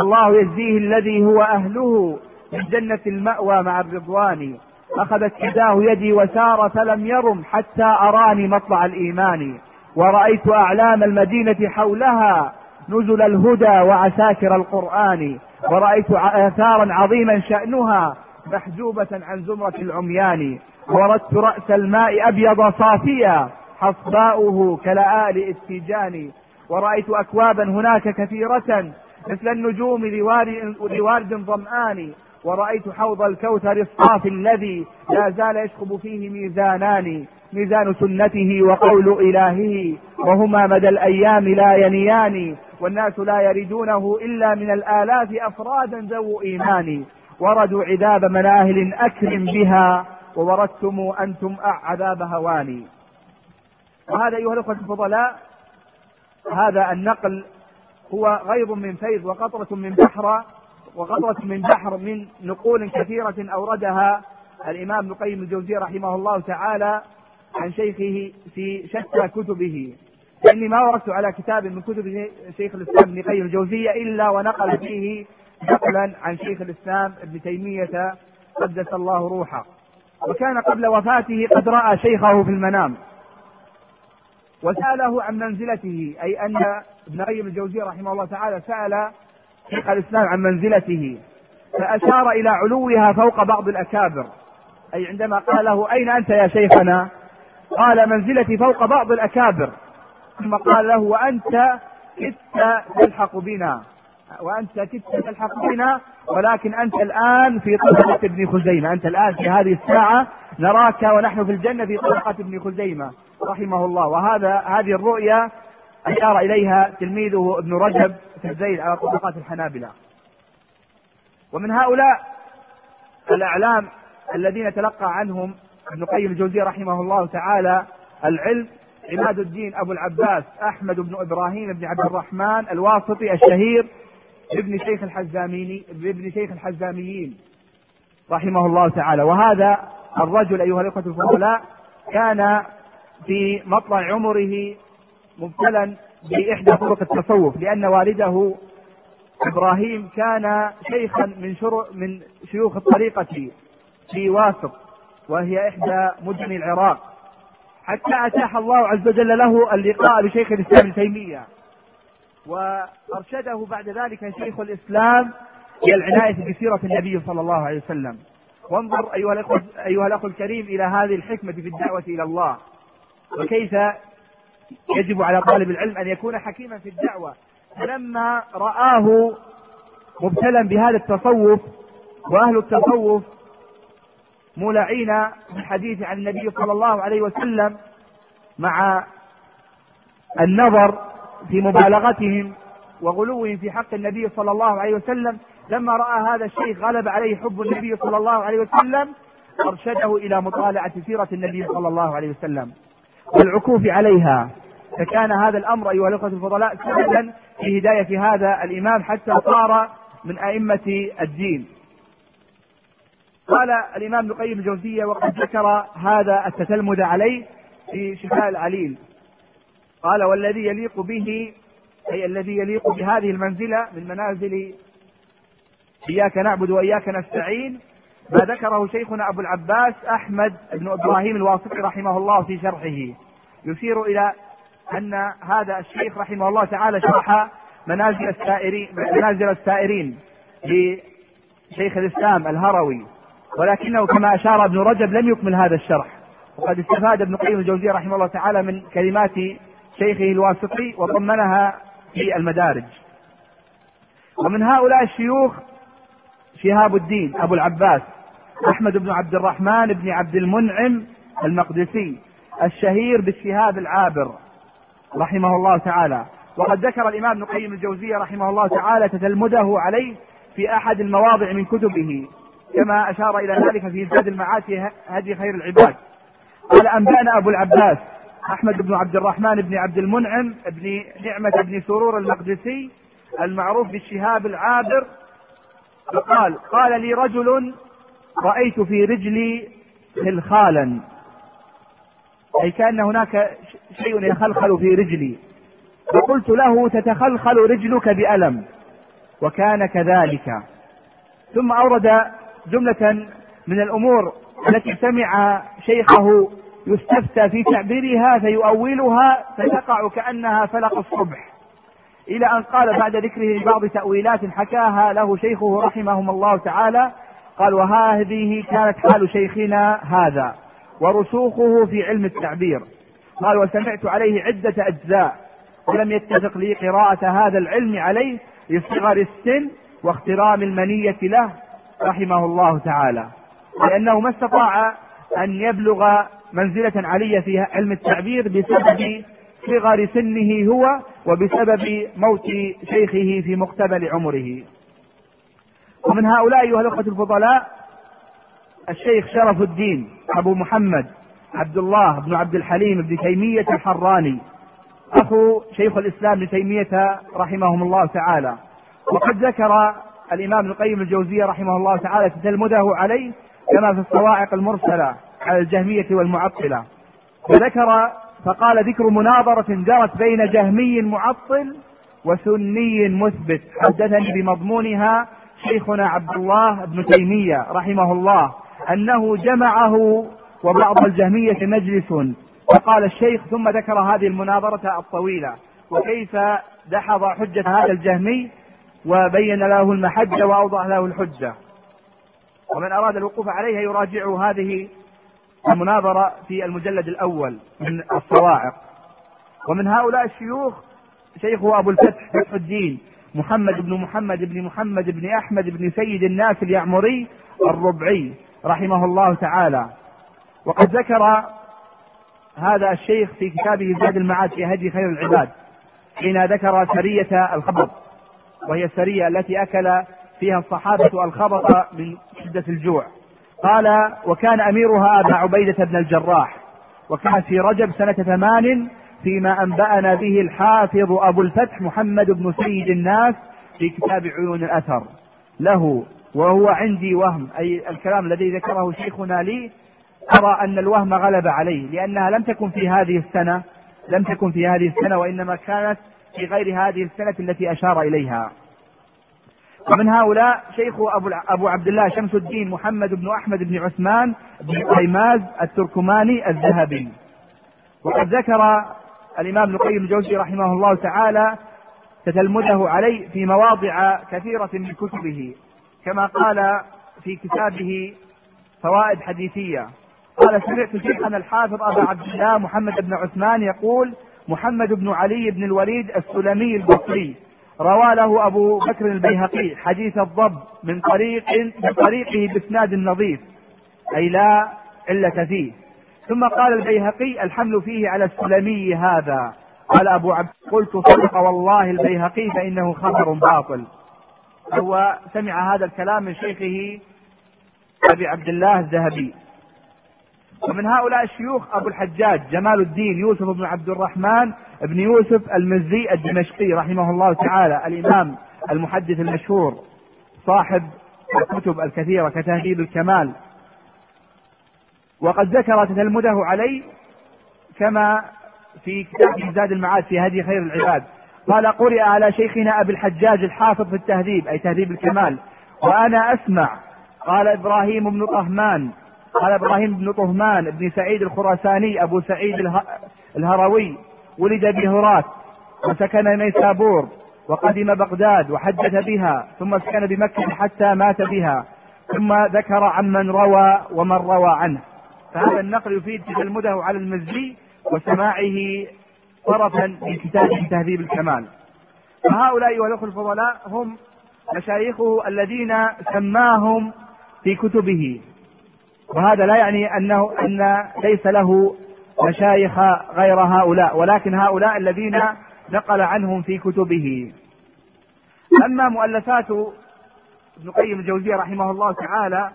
الله يجزيه الذي هو أهله من جنة المأوى مع الرضوان. أخذت يداه يدي وسار فلم يرم حتى أراني مطلع الإيمان ورأيت أعلام المدينة حولها نزل الهدى وعساكر القرآن ورأيت آثارا عظيما شأنها محجوبة عن زمرة العميان وردت رأس الماء أبيض صافيا حصباؤه كلآل التيجان ورأيت أكوابا هناك كثيرة مثل النجوم لوارد ظمآن ورأيت حوض الكوثر الصافي الذي لا زال يشخب فيه ميزانان ميزان سنته وقول إلهه وهما مدى الأيام لا ينيان والناس لا يردونه إلا من الآلاف أفرادا ذو إيمان. وردوا عذاب مناهل أكرم بها ووردتم أنتم عذاب هواني وهذا أيها الأخوة الفضلاء هذا النقل هو غيظ من فيض وقطرة من بحر وقطرة من بحر من نقول كثيرة أوردها الإمام ابن القيم الجوزي رحمه الله تعالى عن شيخه في شتى كتبه. لأني ما وردت على كتاب من كتب شيخ الإسلام ابن قيم الجوزية إلا ونقل فيه نقلا عن شيخ الإسلام ابن تيمية قدس الله روحه. وكان قبل وفاته قد رأى شيخه في المنام. وسأله عن منزلته أي أن ابن قيم الجوزية رحمه الله تعالى سأل شيخ الإسلام عن منزلته فأشار إلى علوها فوق بعض الأكابر. أي عندما قال له أين أنت يا شيخنا؟ قال منزلتي فوق بعض الأكابر. ثم قال له وأنت كدت تلحق بنا. وأنت كدت تلحق بنا ولكن أنت الآن في طبقة ابن خزيمة. أنت الآن في هذه الساعة نراك ونحن في الجنة في طبقة ابن خزيمة. رحمه الله. وهذا هذه الرؤيا أشار إليها تلميذه ابن رجب في الزيد على طبقات الحنابلة. ومن هؤلاء الأعلام الذين تلقى عنهم ابن قيم الجوزية رحمه الله تعالى العلم عماد الدين أبو العباس أحمد بن إبراهيم بن عبد الرحمن الواسطي الشهير ابن شيخ الحزاميني ابن شيخ الحزاميين رحمه الله تعالى. وهذا الرجل أيها الإخوة الفضلاء كان في مطلع عمره مبتلا بإحدى طرق التصوف لأن والده إبراهيم كان شيخا من شرو من شيوخ الطريقة في واسط وهي إحدى مدن العراق. حتى أتاح الله عز وجل له اللقاء بشيخ الإسلام تيمية. وأرشده بعد ذلك شيخ الإسلام إلى العناية بسيرة النبي صلى الله عليه وسلم. وانظر أيها الأخوة أيها الأخ الكريم إلى هذه الحكمة في الدعوة إلى الله. وكيف يجب على طالب العلم أن يكون حكيما في الدعوة. فلما رآه مبتلا بهذا التصوف وأهل التصوف مولعين بالحديث عن النبي صلى الله عليه وسلم مع النظر في مبالغتهم وغلوهم في حق النبي صلى الله عليه وسلم لما رأى هذا الشيخ غلب عليه حب النبي صلى الله عليه وسلم أرشده إلى مطالعة سيرة النبي صلى الله عليه وسلم. والعكوف عليها. فكان هذا الأمر أيها الإخوة الفضلاء سببا في هداية هذا الإمام حتى صار من أئمة الدين. قال الإمام ابن القيم الجوزية وقد ذكر هذا التتلمذ عليه في شفاء العليل. قال والذي يليق به أي الذي يليق بهذه المنزلة من منازل إياك نعبد وإياك نستعين ما ذكره شيخنا أبو العباس أحمد بن إبراهيم الواسطي رحمه الله في شرحه. يشير إلى أن هذا الشيخ رحمه الله تعالى شرح منازل السائرين منازل السائرين لشيخ الإسلام الهروي. ولكنه كما أشار ابن رجب لم يكمل هذا الشرح. وقد استفاد ابن قيم الجوزية رحمه الله تعالى من كلمات شيخه الواسطي وضمنها في المدارج. ومن هؤلاء الشيوخ شهاب الدين أبو العباس. أحمد بن عبد الرحمن بن عبد المنعم المقدسي الشهير بالشهاب العابر رحمه الله تعالى. وقد ذكر الإمام ابن قيم الجوزية رحمه الله تعالى تتلمذه عليه في أحد المواضع من كتبه كما أشار إلى ذلك في زاد المعاد في هدي خير العباد. قال أنبأنا أبو العباس أحمد بن عبد الرحمن بن عبد المنعم بن نعمة بن سرور المقدسي المعروف بالشهاب العابر فقال قال لي رجل رأيت في رجلي خلخالا. أي كأن هناك شيء يخلخل في رجلي. فقلت له تتخلخل رجلك بألم. وكان كذلك. ثم أورد جملة من الأمور التي سمع شيخه يستفتى في تعبيرها فيؤولها فتقع كأنها فلق الصبح. إلى أن قال بعد ذكره بعض تأويلات حكاها له شيخه رحمهم الله تعالى قال وهذه كانت حال شيخنا هذا ورسوخه في علم التعبير. قال وسمعت عليه عدة أجزاء ولم يتفق لي قراءة هذا العلم عليه لصغر السن واخترام المنية له رحمه الله تعالى. لأنه ما استطاع أن يبلغ منزلة علية في علم التعبير بسبب صغر سنه هو وبسبب موت شيخه في مقتبل عمره. ومن هؤلاء أيها الأخوة الفضلاء الشيخ شرف الدين أبو محمد عبد الله بن عبد الحليم بن تيمية الحراني. أخو شيخ الإسلام ابن تيمية رحمهم الله تعالى. وقد ذكر الإمام ابن القيم الجوزية رحمه الله تعالى تتلمذه عليه كما في الصواعق المرسلة على الجهمية والمعطلة. وذكر فقال ذكر مناظرة جرت بين جهمي معطل وسني مثبت. حدثني بمضمونها شيخنا عبد الله بن تيمية رحمه الله أنه جمعه وبعض الجهمية مجلس وقال الشيخ ثم ذكر هذه المناظرة الطويلة وكيف دحض حجة هذا الجهمي وبين له المحجة وأوضح له الحجة. ومن أراد الوقوف عليها يراجع هذه المناظرة في المجلد الأول من الصواعق. ومن هؤلاء الشيوخ شيخه أبو الفتح فتح الدين محمد بن محمد بن محمد بن أحمد بن سيد الناس اليعمري الربعي رحمه الله تعالى. وقد ذكر هذا الشيخ في كتابه زاد المعاد في هدي خير العباد حين ذكر سرية الخبط وهي السرية التي أكل فيها الصحابة الخبط من شدة الجوع. قال وكان أميرها أبا عبيدة بن الجراح وكان في رجب سنة ثمان فيما أنبأنا به الحافظ أبو الفتح محمد بن سيد الناس في كتاب عيون الأثر. له وهو عندي وهم أي الكلام الذي ذكره شيخنا لي أرى أن الوهم غلب عليه لأنها لم تكن في هذه السنة لم تكن في هذه السنة وإنما كانت في غير هذه السنة التي أشار إليها. ومن هؤلاء شيخ أبو, أبو عبد الله شمس الدين محمد بن أحمد بن عثمان بن قيماز التركماني الذهبي. وقد ذكر الإمام القيم الجوزي رحمه الله تعالى تتلمذه عليه في مواضع كثيرة من كتبه كما قال في كتابه فوائد حديثية. قال سمعت شيخنا الحافظ أبا عبد الله محمد بن عثمان يقول محمد بن علي بن الوليد السلمي البصري روى له أبو بكر البيهقي حديث الضب من طريق من طريقه بإسناد نظيف أي لا علة فيه. ثم قال البيهقي الحمل فيه على السلمي هذا. قال أبو عبد قلت صدق والله البيهقي فإنه خبر باطل. هو سمع هذا الكلام من شيخه أبي عبد الله الذهبي. ومن هؤلاء الشيوخ أبو الحجاج جمال الدين يوسف بن عبد الرحمن بن يوسف المزي الدمشقي رحمه الله تعالى الإمام المحدث المشهور صاحب الكتب الكثيرة كتهذيب الكمال. وقد ذكر تتلمذه عليه كما في كتاب زاد المعاد في هدي خير العباد. قال قرئ على شيخنا أبي الحجاج الحافظ في التهذيب أي تهذيب الكمال. وأنا أسمع قال إبراهيم بن طهمان قال إبراهيم بن طهمان بن سعيد الخراساني أبو سعيد الهروي ولد بهرات وسكن نيسابور وقدم بغداد وحدث بها ثم سكن بمكة حتى مات بها ثم ذكر عمن روى ومن روى عنه. فهذا النقل يفيد تجلمده على المزي وسماعه طرفا من كتاب تهذيب الكمال. فهؤلاء أيها الأخوة الفضلاء هم مشايخه الذين سماهم في كتبه. وهذا لا يعني أنه أن ليس له مشايخ غير هؤلاء ولكن هؤلاء الذين نقل عنهم في كتبه. أما مؤلفات ابن قيم الجوزية رحمه الله تعالى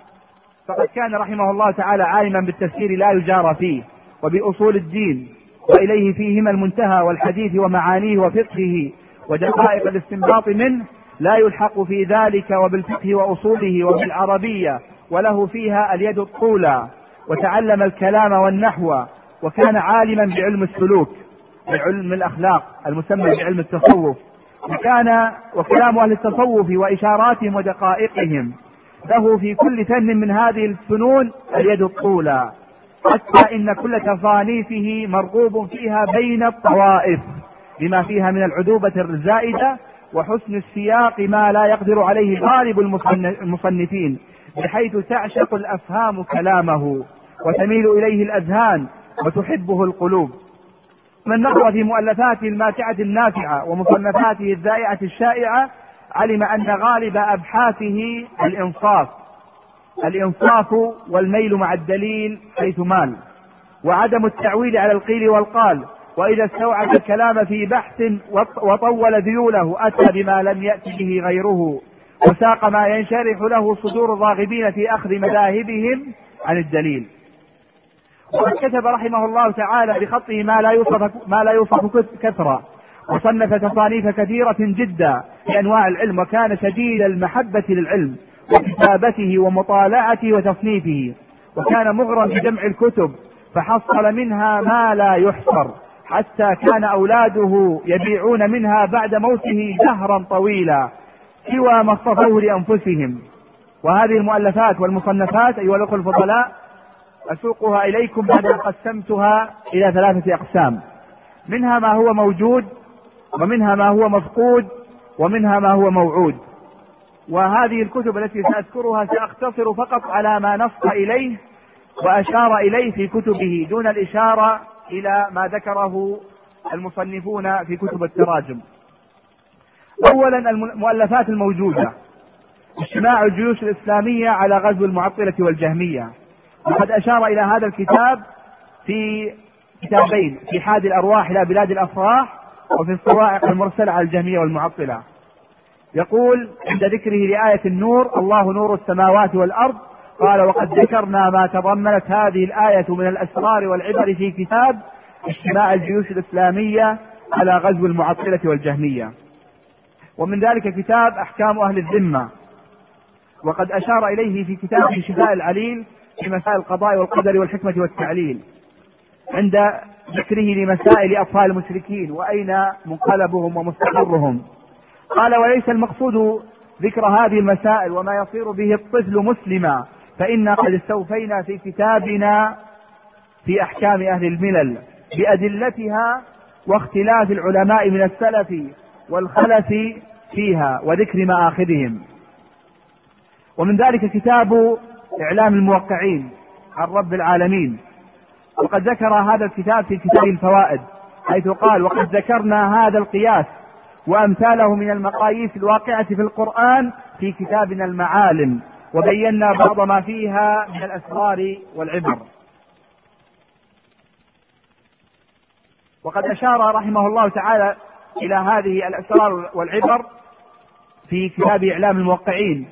فقد كان رحمه الله تعالى عالما بالتفسير لا يجار فيه وبأصول الدين وإليه فيهما المنتهى والحديث ومعانيه وفقهه ودقائق الاستنباط منه لا يلحق في ذلك وبالفقه وأصوله وبالعربية وله فيها اليد الطولى وتعلم الكلام والنحو وكان عالما بعلم السلوك بعلم الأخلاق المسمى بعلم التصوف وكان وكلام أهل التصوف وإشاراتهم ودقائقهم له في كل فن من هذه الفنون اليد الطولى. حتى إن كل تصانيفه مرغوب فيها بين الطوائف لما فيها من العذوبة الزائدة وحسن السياق ما لا يقدر عليه غالب المصنفين بحيث تعشق الأفهام كلامه وتميل إليه الأذهان وتحبه القلوب. من نظر في مؤلفاته الماتعة النافعة ومصنفاته الذائعة الشائعة علم أن غالب أبحاثه الإنصاف. الإنصاف والميل مع الدليل حيث مال. وعدم التعويل على القيل والقال. وإذا استوعب الكلام في بحث وطول ذيوله أتى بما لم يات به غيره. وساق ما ينشرح له صدور الراغبين في أخذ مذاهبهم عن الدليل. وقد كتب رحمه الله تعالى بخطه ما لا يوصف ما لا يوصف كثرة وصنف تصانيف كثيرة جدا في انواع العلم وكان شديد المحبة للعلم وكتابته ومطالعته وتصنيفه. وكان مغرم بجمع الكتب فحصل منها ما لا يحصر حتى كان أولاده يبيعون منها بعد موته دهرا طويلا سوى ما اصطفوه لأنفسهم. وهذه المؤلفات والمصنفات أيها الأخوة الفضلاء أسوقها إليكم بعد أن قسمتها إلى ثلاثة أقسام. منها ما هو موجود ومنها ما هو مفقود ومنها ما هو موعود. وهذه الكتب التي سأذكرها سأختصر فقط على ما نص إليه وأشار إليه في كتبه دون الإشارة إلى ما ذكره المصنفون في كتب التراجم. أولا المؤلفات الموجودة. اجتماع الجيوش الإسلامية على غزو المعطلة والجهمية. وقد أشار إلى هذا الكتاب في كتابين في حاد الأرواح إلى بلاد الأفراح وفي الصواعق المرسلة على الجهمية والمعطلة. يقول عند ذكره لآية النور الله نور السماوات والأرض. قال وقد ذكرنا ما تضمنت هذه الآية من الأسرار والعبر في كتاب اجتماع الجيوش الإسلامية على غزو المعطلة والجهمية. ومن ذلك كتاب أحكام أهل الذمة. وقد أشار إليه في كتابه شفاء العليل في مسائل القضاء والقدر والحكمة والتعليل. عند ذكره لمسائل أطفال المشركين وأين منقلبهم ومستقرهم؟ قال وليس المقصود ذكر هذه المسائل وما يصير به الطفل مسلما فإنا قد استوفينا في كتابنا في أحكام أهل الملل بأدلتها واختلاف العلماء من السلف والخلف فيها وذكر مآخذهم. ومن ذلك كتاب إعلام الموقعين عن رب العالمين. وقد ذكر هذا الكتاب في كتاب الفوائد حيث قال وقد ذكرنا هذا القياس وأمثاله من المقاييس الواقعة في القرآن في كتابنا المعالم وبينا بعض ما فيها من الأسرار والعبر. وقد أشار رحمه الله تعالى إلى هذه الأسرار والعبر في كتاب إعلام الموقعين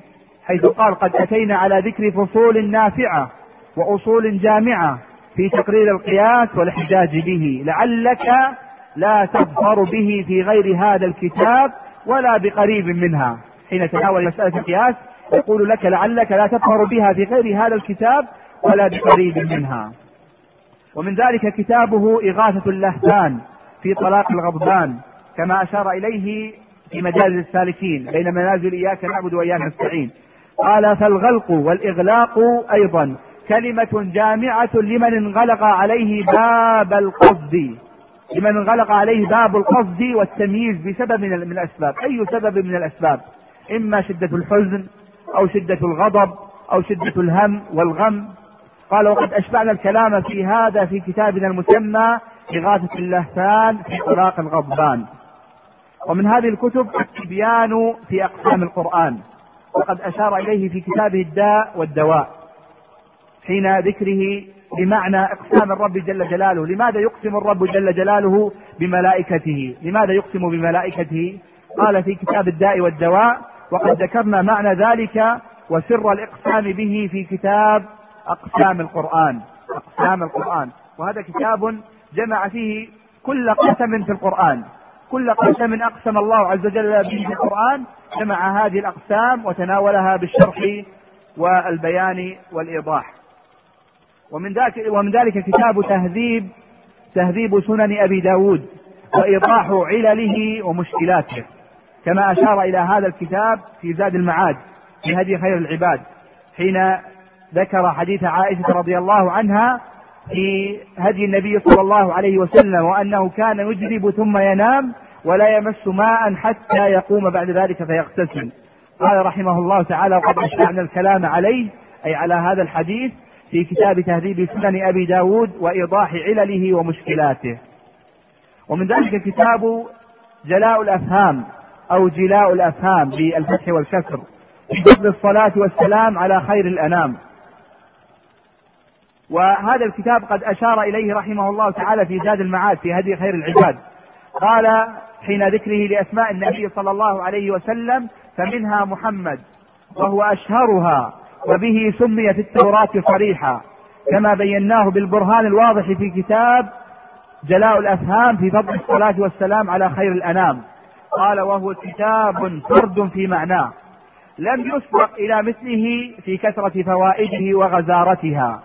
حيث قال قد أتينا على ذكر فصول نافعة وأصول جامعة في تقرير القياس والاحتجاج به لعلك لا تظفر به في غير هذا الكتاب ولا بقريب منها. حين تناول مسألة القياس يقول لك لعلك لا تظفر بها في غير هذا الكتاب ولا بقريب منها. ومن ذلك كتابه إغاثة اللهفان في طلاق الغضبان كما أشار إليه في مجالس السالكين بين منازل إياك نعبد وإياك نستعين. قال فالغلق والإغلاق أيضا كلمة جامعة لمن انغلق عليه باب القصد. لمن انغلق عليه باب القصد والتمييز بسبب من الأسباب. أي سبب من الأسباب؟ إما شدة الحزن أو شدة الغضب أو شدة الهم والغم. قال وقد أشبعنا الكلام في هذا في كتابنا المسمى إغاثة اللهفان في طلاق الغضبان. ومن هذه الكتب التبيان في أقسام القرآن. وقد أشار إليه في كتابه الداء والدواء. حين ذكره بمعنى إقسام الرب جل جلاله. لماذا يقسم الرب جل جلاله بملائكته؟ لماذا يقسم بملائكته؟ قال في كتاب الداء والدواء وقد ذكرنا معنى ذلك وسر الإقسام به في كتاب أقسام القرآن. أقسام القرآن. وهذا كتاب جمع فيه كل قسم في القرآن. كل قسم أقسم الله عز وجل به في القرآن جمع هذه الأقسام وتناولها بالشرح والبيان والإيضاح. ومن ذلك ومن ذلك كتاب تهذيب تهذيب سنن أبي داود وإيضاح علله ومشكلاته. كما أشار إلى هذا الكتاب في زاد المعاد في هدي خير العباد. حين ذكر حديث عائشة رضي الله عنها في هدي النبي صلى الله عليه وسلم وأنه كان يجرب ثم ينام ولا يمس ماء حتى يقوم بعد ذلك فيغتسل. قال رحمه الله تعالى وقد أشبعنا الكلام عليه أي على هذا الحديث في كتاب تهذيب سنن أبي داود وإيضاح علله ومشكلاته. ومن ذلك كتاب جلاء الأفهام أو جلاء الأفهام بالفتح والكسر في فضل الصلاة والسلام على خير الأنام. وهذا الكتاب قد أشار إليه رحمه الله تعالى في زاد المعاد في هدي خير العباد. قال حين ذكره لأسماء النبي صلى الله عليه وسلم فمنها محمد وهو أشهرها وبه سمي في التوراة صريحا كما بيناه بالبرهان الواضح في كتاب جلاء الأفهام في فضل الصلاة والسلام على خير الأنام. قال وهو كتاب فرد في معناه لم يسبق إلى مثله في كثرة فوائده وغزارتها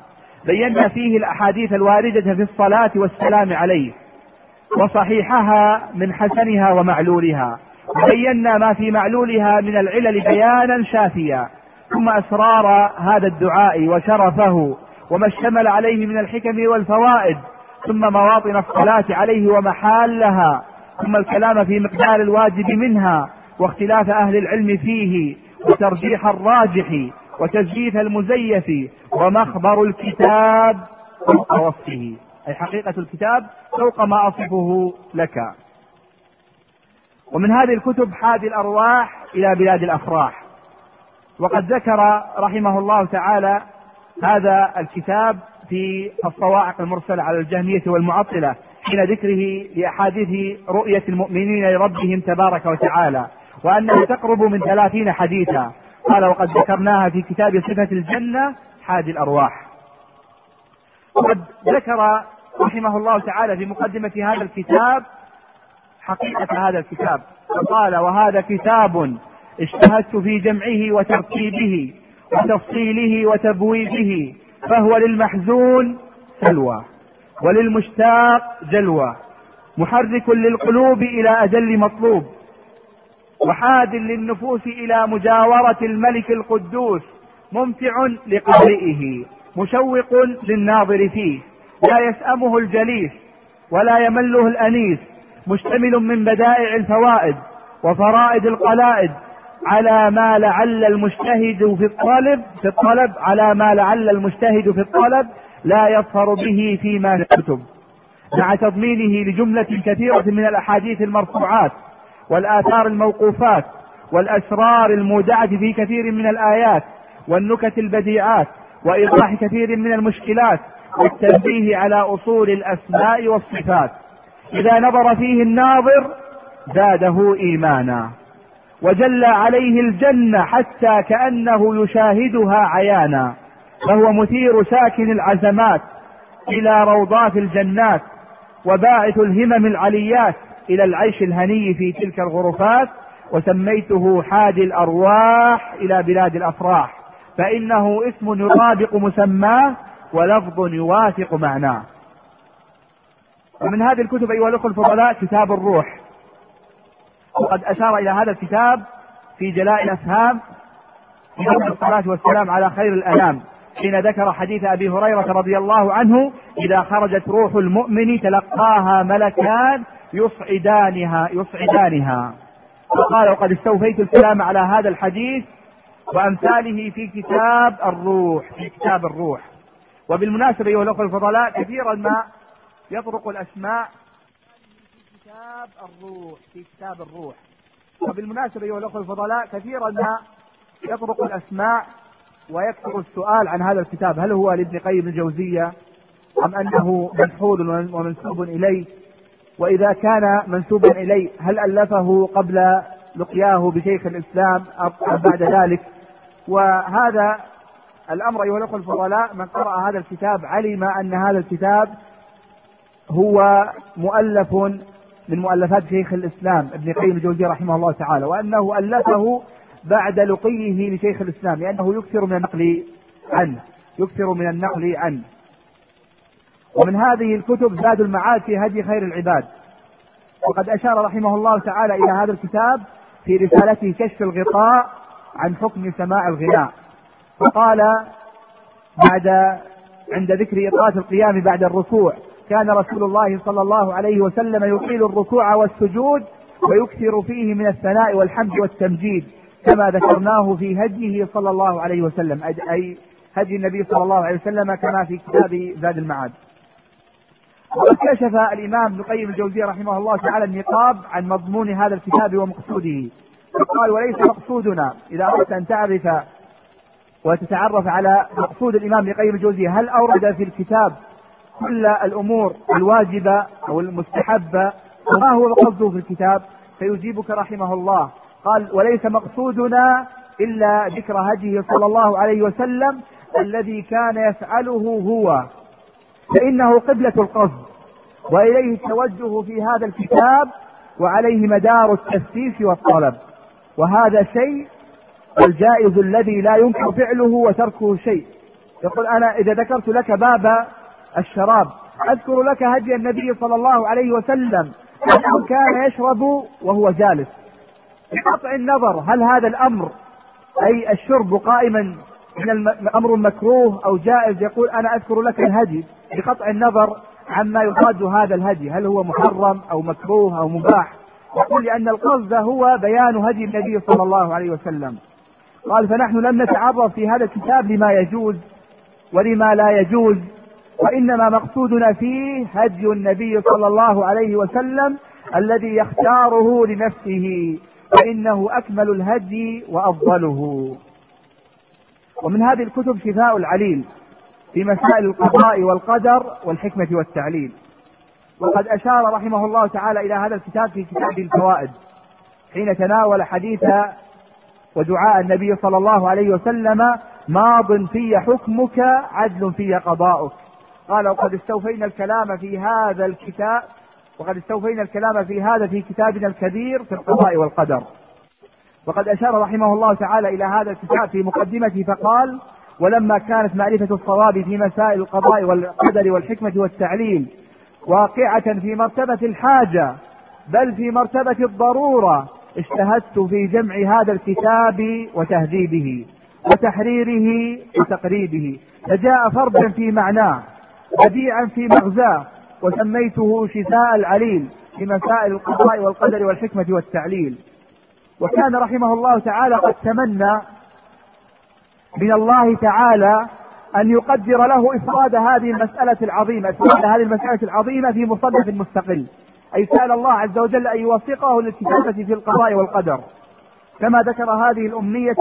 بينا فيه الأحاديث الواردة في الصلاة والسلام عليه وصحيحها من حسنها ومعلولها بينا ما في معلولها من العلل بيانا شافيا ثم أسرار هذا الدعاء وشرفه وما اشتمل عليه من الحكم والفوائد ثم مواطن الصلاة عليه ومحالها ثم الكلام في مقدار الواجب منها واختلاف أهل العلم فيه وترجيح الراجح وتزييف المزيف ومخبر الكتاب فوق وصفه. أي حقيقة الكتاب فوق ما أصفه لك. ومن هذه الكتب حادي الأرواح إلى بلاد الأفراح. وقد ذكر رحمه الله تعالى هذا الكتاب في الصواعق المرسلة على الجهمية والمعطلة حين ذكره لأحاديث رؤية المؤمنين لربهم تبارك وتعالى وأنها تقرب من ثلاثين حديثا. قال وقد ذكرناها في كتاب صفة الجنة حادي الأرواح. وقد ذكر رحمه الله تعالى في مقدمة هذا الكتاب حقيقة هذا الكتاب فقال وهذا كتاب اجتهدت في جمعه وترتيبه وتفصيله وتبويبه فهو للمحزون سلوى وللمشتاق جلوى محرك للقلوب إلى أجل مطلوب وحاد للنفوس إلى مجاورة الملك القدوس ممتع لقارئه مشوق للناظر فيه لا يسأمه الجليس ولا يمله الأنيس مشتمل من بدائع الفوائد وفرائد القلائد على ما لعل المجتهد في الطلب في الطلب على ما لعل المجتهد في الطلب لا يظفر به فيما كتب مع تضمينه لجملة كثيرة من الأحاديث المرفوعات والآثار الموقوفات والأسرار المودعة في كثير من الآيات والنكت البديعات وإيضاح كثير من المشكلات والتنبيه على أصول الأسماء والصفات. إذا نظر فيه الناظر زاده إيمانا. وجل عليه الجنة حتى كأنه يشاهدها عيانا. فهو مثير ساكن العزمات إلى روضات الجنات وباعث الهمم العليات إلى العيش الهني في تلك الغرفات وسميته حادي الأرواح إلى بلاد الأفراح. فإنه اسم يطابق مسماه ولفظ يوافق معناه. ومن هذه الكتب أيها الأخوة الفضلاء كتاب الروح. وقد أشار إلى هذا الكتاب في جلاء الأفهام في الصلاة والسلام على خير الأنام حين ذكر حديث أبي هريرة رضي الله عنه إذا خرجت روح المؤمن تلقاها ملكان يصعدانها يصعدانها. وقال وقد استوفيت الكلام على هذا الحديث وأمثاله في كتاب الروح في كتاب الروح. وبالمناسبة أيها الأخوة الفضلاء كثيرا ما يطرق الأسماء كتاب الروح في كتاب الروح. وبالمناسبة أيها الأخوة الفضلاء كثيرا ما يطرق الأسماء ويكثر السؤال عن هذا الكتاب. هل هو لابن قيم الجوزية أم أنه منحول ومنسوب إليه؟ وإذا كان منسوبا إليه هل ألفه قبل لقياه بشيخ الإسلام أم بعد ذلك؟ وهذا الأمر أيها الأخوة الفضلاء من قرأ هذا الكتاب علم أن هذا الكتاب هو مؤلف من مؤلفات شيخ الإسلام ابن قيم الجوزية رحمه الله تعالى وأنه ألفه بعد لقيه لشيخ الإسلام لأنه يكثر من النقل عنه يكثر من النقل عنه. ومن هذه الكتب زاد المعاد في هدي خير العباد. وقد أشار رحمه الله تعالى إلى هذا الكتاب في رسالته كشف الغطاء عن حكم سماع الغناء. فقال بعد عند ذكر إطاعة القيام بعد الركوع كان رسول الله صلى الله عليه وسلم يطيل الركوع والسجود ويكثر فيه من الثناء والحمد والتمجيد كما ذكرناه في هديه صلى الله عليه وسلم أي هدي النبي صلى الله عليه وسلم كما في كتاب زاد المعاد. وقد كشف الإمام ابن القيم الجوزية رحمه الله تعالى النقاب عن مضمون هذا الكتاب ومقصوده. فقال وليس مقصودنا إذا أردت أن تعرف وتتعرف على مقصود الإمام ابن القيم الجوزية هل أورد في الكتاب كل الأمور الواجبة أو المستحبة وما هو قصده في الكتاب؟ فيجيبك رحمه الله. قال وليس مقصودنا إلا ذكر هديه صلى الله عليه وسلم الذي كان يفعله هو فإنه قبلة القصد. وإليه التوجه في هذا الكتاب وعليه مدار التفتيش والطلب. وهذا شيء الجائز الذي لا يمكن فعله وتركه شيء. يقول أنا إذا ذكرت لك باب الشراب. أذكر لك هدي النبي صلى الله عليه وسلم. أنه كان يشرب وهو جالس. بقطع النظر هل هذا الأمر؟ أي الشرب قائما من الأمر مكروه أو جائز؟ يقول أنا أذكر لك الهدي. بقطع النظر عما يراد هذا الهدي. هل هو محرم أو مكروه أو مباح؟ يقول لأن القصد هو بيان هدي النبي صلى الله عليه وسلم. قال فنحن لم نتعرض في هذا الكتاب لما يجوز ولما لا يجوز وإنما مقصودنا فيه هدي النبي صلى الله عليه وسلم الذي يختاره لنفسه فإنه أكمل الهدي وأفضله. ومن هذه الكتب شفاء العليل في مسائل القضاء والقدر والحكمة والتعليل. وقد أشار رحمه الله تعالى إلى هذا الكتاب في كتاب الفوائد حين تناول حديث ودعاء النبي صلى الله عليه وسلم ماض في حكمك عدل في قضاؤك. قال وقد استوفينا الكلام في هذا الكتاب وقد استوفينا الكلام في هذا في كتابنا الكبير في القضاء والقدر. وقد أشار رحمه الله تعالى إلى هذا الكتاب في مقدمته فقال ولما كانت معرفة الصواب في مسائل القضاء والقدر والحكمة والتعليل واقعة في مرتبة الحاجة بل في مرتبة الضرورة اجتهدت في جمع هذا الكتاب وتهذيبه وتحريره وتقريبه. فجاء فردا في معناه بديعا في مغزاه وسميته شفاء العليل في مسائل القضاء والقدر والحكمة والتعليل. وكان رحمه الله تعالى قد تمنى من الله تعالى أن يقدر له إفراد هذه المسألة العظيمة إفراد هذه المسألة العظيمة في مصنف مستقل. أي سأل الله عز وجل أن يوفقه للكتابة في القضاء والقدر. كما ذكر هذه الأمنية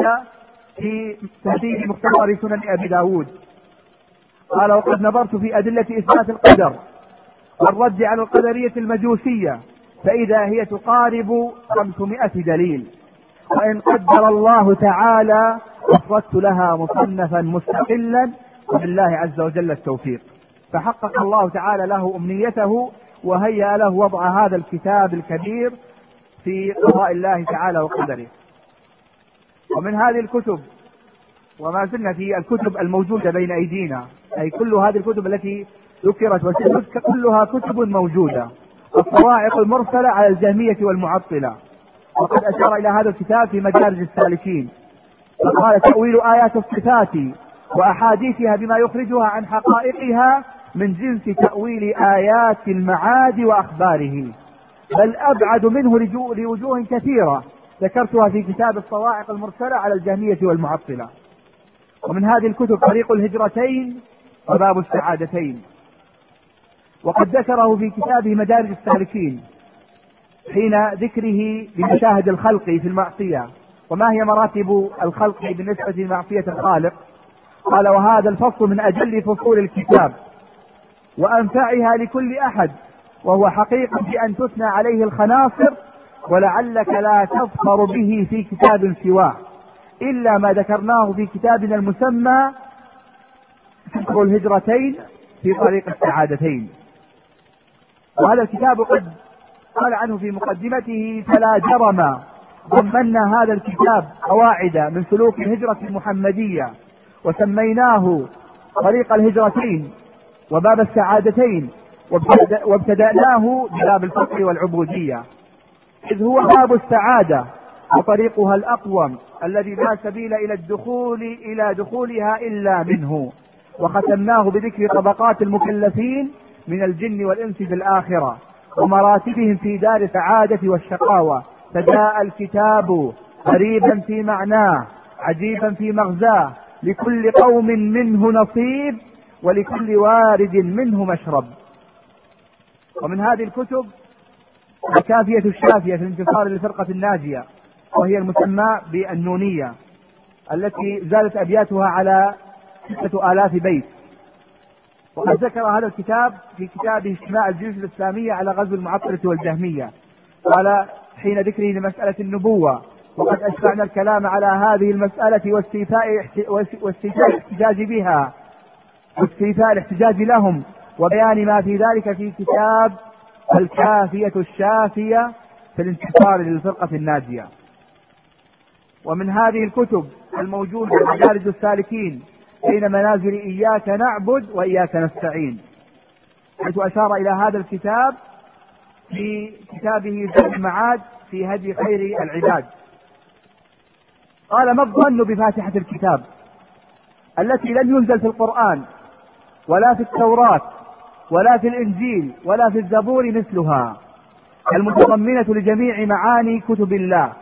في تهذيب مختصر سنن أبي داود. قال وقد نظرت في أدلة إثبات القدر والرد على القدرية المجوسية فإذا هي تقارب خمسمائة دليل. وإن قدر الله تعالى أفردت لها مصنفا مستقلا وبالله عز وجل التوفيق. فحقق الله تعالى له أمنيته وهيأ له وضع هذا الكتاب الكبير في قضاء الله تعالى وقدره. ومن هذه الكتب وما زلنا في الكتب الموجودة بين أيدينا أي كل هذه الكتب التي ذكرت وسلمت كلها كتب موجودة. الصواعق المرسلة على الجهمية والمعطلة. وقد أشار إلى هذا الكتاب في مدارج السالكين. فقال تأويل آيات الصفات وأحاديثها بما يخرجها عن حقائقها من جنس تأويل آيات المعاد وأخباره. بل أبعد منه لوجوه كثيرة. ذكرتها في كتاب الصواعق المرسلة على الجهمية والمعطلة. ومن هذه الكتب طريق الهجرتين وباب السعادتين. وقد ذكره في كتابه مدارج السالكين حين ذكره لمشاهد الخلق في المعصية. وما هي مراتب الخلق بالنسبة لمعصية الخالق؟ قال وهذا الفصل من أجل فصول الكتاب وأنفعها لكل أحد وهو حقيق بأن تثنى عليه الخناصر ولعلك لا تظفر به في كتاب سواه إلا ما ذكرناه في كتابنا المسمى فكر الهجرتين في طريق السعادتين. وهذا الكتاب قد قال عنه في مقدمته فلا جرم ضمنا هذا الكتاب قواعد من سلوك الهجرة المحمدية وسميناه طريق الهجرتين وباب السعادتين وابتدأناه بباب الفقر والعبودية. إذ هو باب السعادة وطريقها الأقوم الذي لا سبيل إلى الدخول إلى دخولها إلا منه. وختمناه بذكر طبقات المكلفين من الجن والإنس في الآخرة ومراتبهم في دار السعادة والشقاوة. فجاء الكتاب غريبا في معناه عجيبا في مغزاه. لكل قوم منه نصيب ولكل وارد منه مشرب. ومن هذه الكتب الكافية الشافية في الانتصار للفرقة الناجية وهي المسمى بالنونية التي زادت أبياتها على ستة آلاف بيت. وقد ذكر هذا الكتاب في كتابه اجتماع الجيوش الإسلامية على غزو المعطلة والجهمية. قال حين ذكره لمسألة النبوة وقد أشبعنا الكلام على هذه المسألة واستيفاء واستيفاء الاحتجاج بها واستيفاء الاحتجاج لهم وبيان ما في ذلك في كتاب الكافية الشافية في الانتصار للفرقة الناجية. ومن هذه الكتب الموجودة مدارج السالكين بين منازل إياك نعبد وإياك نستعين. حيث أشار إلى هذا الكتاب في كتابه زاد المعاد في هدي خير العباد. قال ما الظن بفاتحة الكتاب التي لم ينزل في القرآن ولا في التوراة ولا في الإنجيل ولا في الزبور مثلها؟ المتضمنة لجميع معاني كتب الله.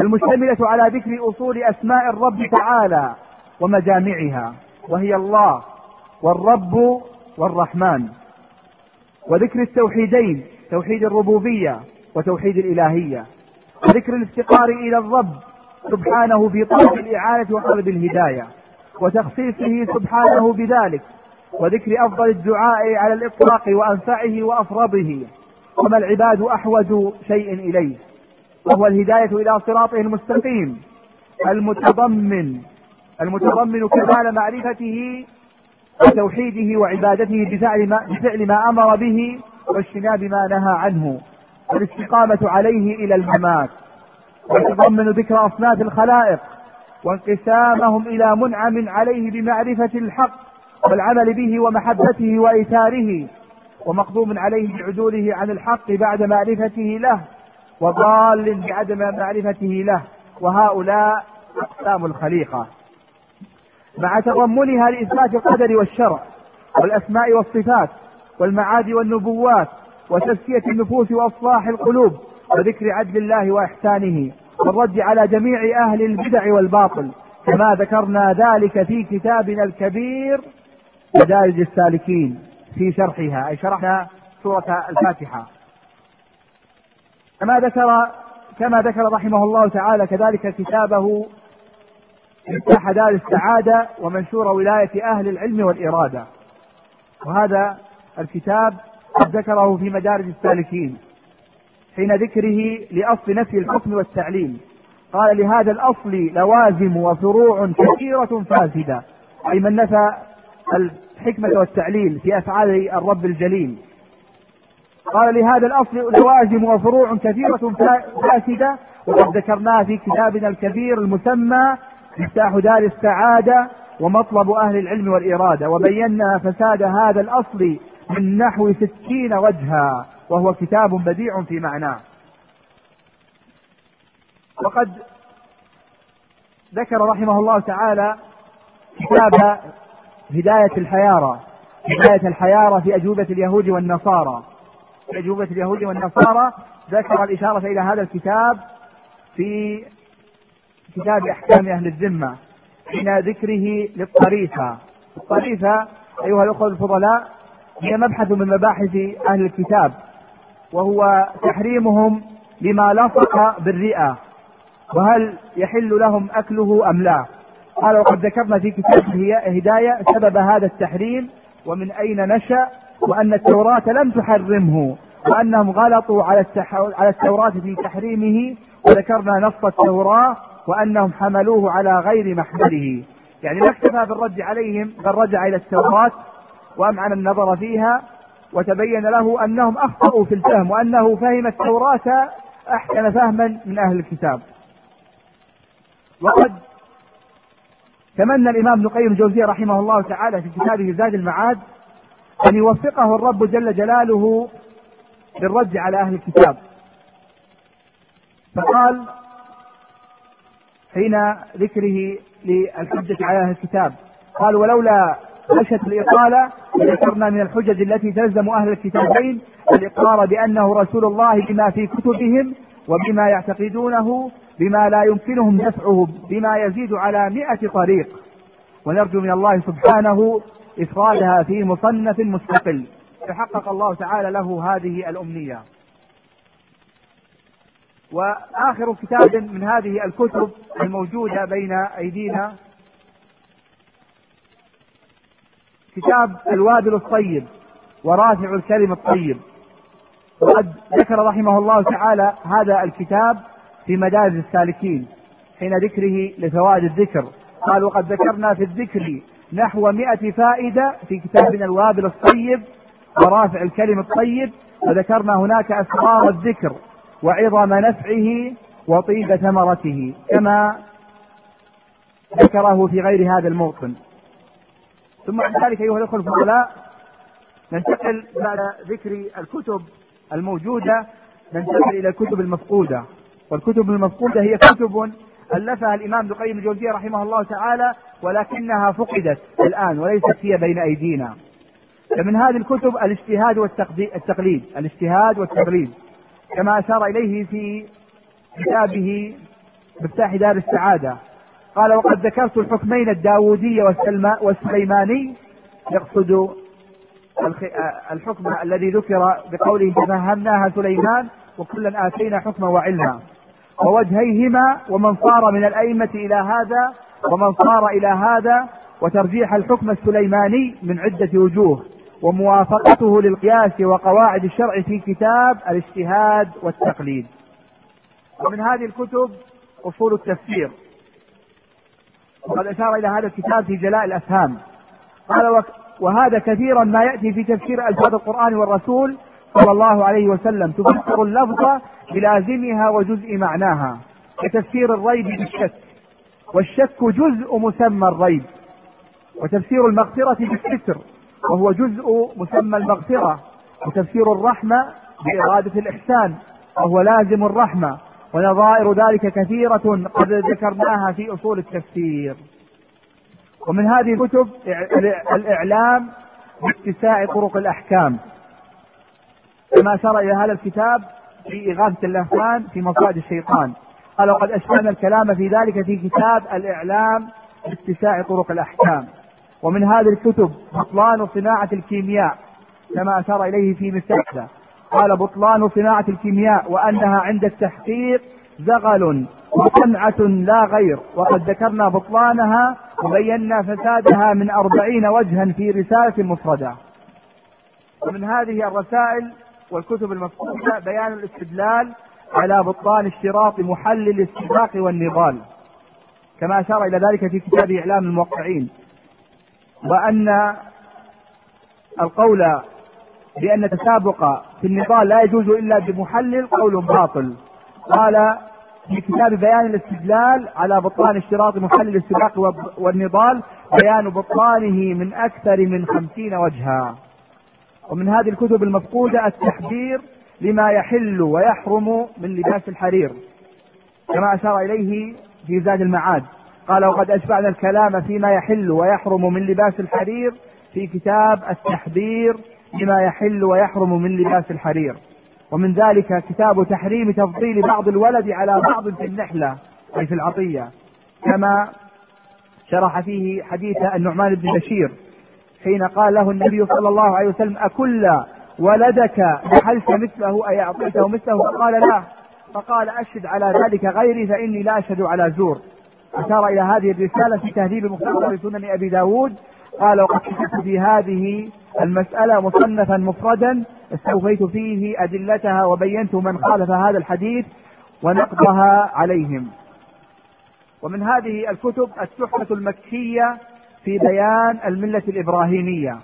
المشتملة على ذكر أصول أسماء الرب تعالى ومجامعها وهي الله والرب والرحمن. وذكر التوحيدين توحيد الربوبية وتوحيد الإلهية. وذكر الافتقار إلى الرب سبحانه في طلب الإعانة وطلب الهداية. وتخصيصه سبحانه بذلك. وذكر أفضل الدعاء على الإطلاق وأنفعه وأفرضه. وما العباد أحوج شيء إليه. وهو الهداية إلى صراطه المستقيم المتضمن. المتضمن كمال معرفته وتوحيده وعبادته بفعل ما, بفعل ما أمر به واجتناب ما نهى عنه والاستقامة عليه إلى الممات. ويتضمن ذكر أصناف الخلائق وانقسامهم إلى منعم عليه بمعرفة الحق والعمل به ومحبته وإيثاره ومقدوم عليه بعدوله عن الحق بعد معرفته له وضال بعدم معرفته له وهؤلاء أقسام الخليقة. مع تضمنها لإثبات القدر والشرع والأسماء والصفات والمعاد والنبوات وتزكية النفوس وإصلاح القلوب وذكر عدل الله وإحسانه والرد على جميع أهل البدع والباطل كما ذكرنا ذلك في كتابنا الكبير مدارج السالكين في شرحها. أي شرحنا سورة الفاتحة. كما ذكر كما ذكر رحمه الله تعالى كذلك كتابه مفتاح دار السعادة ومنشور ولاية أهل العلم والإرادة. وهذا الكتاب قد ذكره في مدارج السالكين حين ذكره لأصل نفي الحكم والتعليل قال لهذا الأصل لوازم وفروع كثيرة فاسدة أي من نفى الحكمة والتعليل في أفعال الرب الجليل. قال لهذا الأصل لوازم وفروع كثيرة فاسدة وقد ذكرناها في كتابنا الكبير المسمى مفتاح دار السعادة ومطلب أهل العلم والإرادة وبينا فساد هذا الأصل من نحو ستين وجها وهو كتاب بديع في معناه. وقد ذكر رحمه الله تعالى كتاب هداية الحيارى هداية الحيارى في أجوبة اليهود والنصارى. في أجوبة اليهود والنصارى ذكر الإشارة إلى هذا الكتاب في كتاب أحكام أهل الذمة حين ذكره للطريفة. الطريفة أيها الأخوة الفضلاء هي مبحث من مباحث أهل الكتاب وهو تحريمهم لما لصق بالرئة وهل يحل لهم أكله أم لا. قال وقد ذكرنا في كتاب هداية سبب هذا التحريم ومن أين نشأ وأن التوراة لم تحرمه وأنهم غلطوا على على التوراة في تحريمه وذكرنا نص التوراة وأنهم حملوه على غير محمله. يعني ما اكتفى بالرد عليهم بل رجع إلى التوراة وأمعن النظر فيها وتبين له أنهم أخطأوا في الفهم وأنه فهم التوراة أحسن فهما من أهل الكتاب. وقد تمنى الإمام ابن القيم الجوزية رحمه الله تعالى في كتابه زاد المعاد أن يوفقه الرب جل جلاله للرد على أهل الكتاب. فقال حين ذكره للحجة على أهل الكتاب. قال ولولا خشية الإطالة ذكرنا من الحجج التي تلزم أهل الكتابين الإقرار بأنه رسول الله بما في كتبهم وبما يعتقدونه بما لا يمكنهم دفعه بما يزيد على مئة طريق. ونرجو من الله سبحانه إفرادها في مصنف مستقل. فحقق الله تعالى له هذه الأمنية. وآخر كتاب من هذه الكتب الموجودة بين أيدينا كتاب الوابل الطيب ورافع الكلم الطيب. وقد ذكر رحمه الله تعالى هذا الكتاب في مدارج السالكين حين ذكره لفوائد الذكر. قال وقد ذكرنا في الذكر نحو مئة فائدة في كتابنا الوابل الطيب ورافع الكلم الطيب وذكرنا هناك أسرار الذكر وعظم نفعه وطيب ثمرته كما ذكره في غير هذا الموطن. ثم بعد ذلك أيها الأخوة الفضلاء ننتقل بعد ذكر الكتب الموجودة ننتقل إلى الكتب المفقودة. والكتب المفقودة هي كتب ألفها الإمام ابن القيم الجوزية رحمه الله تعالى ولكنها فقدت الآن وليست هي بين أيدينا. فمن هذه الكتب الاجتهاد والتقليد الاجتهاد والتقليد. كما أشار إليه في كتابه مفتاح دار السعادة. قال وقد ذكرت الحكمين الداودي والسليماني يقصد الحكم الذي ذكر بقوله ففهمناها سليمان وكلا آتينا حكما وعلما ووجهيهما ومن صار من الأئمة إلى هذا ومن صار إلى هذا وترجيح الحكم السليماني من عدة وجوه. وموافقته للقياس وقواعد الشرع في كتاب الاجتهاد والتقليد. ومن هذه الكتب أصول التفسير. وقد أشار إلى هذا الكتاب في جلاء الأفهام. قال وهذا كثيرا ما يأتي في تفسير ألفاظ القرآن والرسول صلى الله عليه وسلم. تفسر اللفظ بلازمها وجزء معناها كتفسير الريب بالشك. والشك جزء مسمى الريب. وتفسير المغفرة بالستر. وهو جزء مسمى المغفرة وتفسير الرحمة بإرادة الإحسان وهو لازم الرحمة ونظائر ذلك كثيرة قد ذكرناها في أصول التفسير. ومن هذه الكتب الإعلام باتساع طرق الأحكام. كما أشار إلى هذا الكتاب في إغاثة اللهفان في مصائد الشيطان. قال وقد أشبهنا الكلام في ذلك في كتاب الإعلام باتساع طرق الأحكام. ومن هذه الكتب بطلان صناعة الكيمياء كما أشار إليه في مثل قال بطلان صناعة الكيمياء وأنها عند التحقيق زغل وصنعة لا غير. وقد ذكرنا بطلانها وبينا فسادها من أربعين وجها في رسالة مفردة. ومن هذه الرسائل والكتب المفقودة بيان الاستدلال على بطلان اشتراط محلل السباق والنضال كما أشار إلى ذلك في كتاب إعلام الموقعين. وأن القول بأن التسابق في النضال لا يجوز إلا بمحلل قول باطل. قال في كتاب بيان الاستدلال على بطلان اشتراط محلل السباق والنضال بيان بطلانه من أكثر من خمسين وجها. ومن هذه الكتب المفقودة التحذير لما يحل ويحرم من لباس الحرير كما أشار إليه في زاد المعاد. قال وقد أشبعنا الكلام فيما يحل ويحرم من لباس الحرير في كتاب التحذير لما يحل ويحرم من لباس الحرير. ومن ذلك كتاب تحريم تفضيل بعض الولد على بعض في النحلة أي في العطية. كما شرح فيه حديث النعمان بن بشير حين قال له النبي صلى الله عليه وسلم أكل ولدك نحلت مثله أي أعطيته مثله؟ فقال لا. فقال أشهد على ذلك غيري فإني لا أشهد على زور. أشار إلى هذه الرسالة في تهذيب مختصر سنن أبي داود. قال وقد كتبت في هذه المسألة مصنفا مفردا استوفيت فيه أدلتها وبينت من خالف هذا الحديث ونقضها عليهم. ومن هذه الكتب التحفة المكية في بيان الملة الإبراهيمية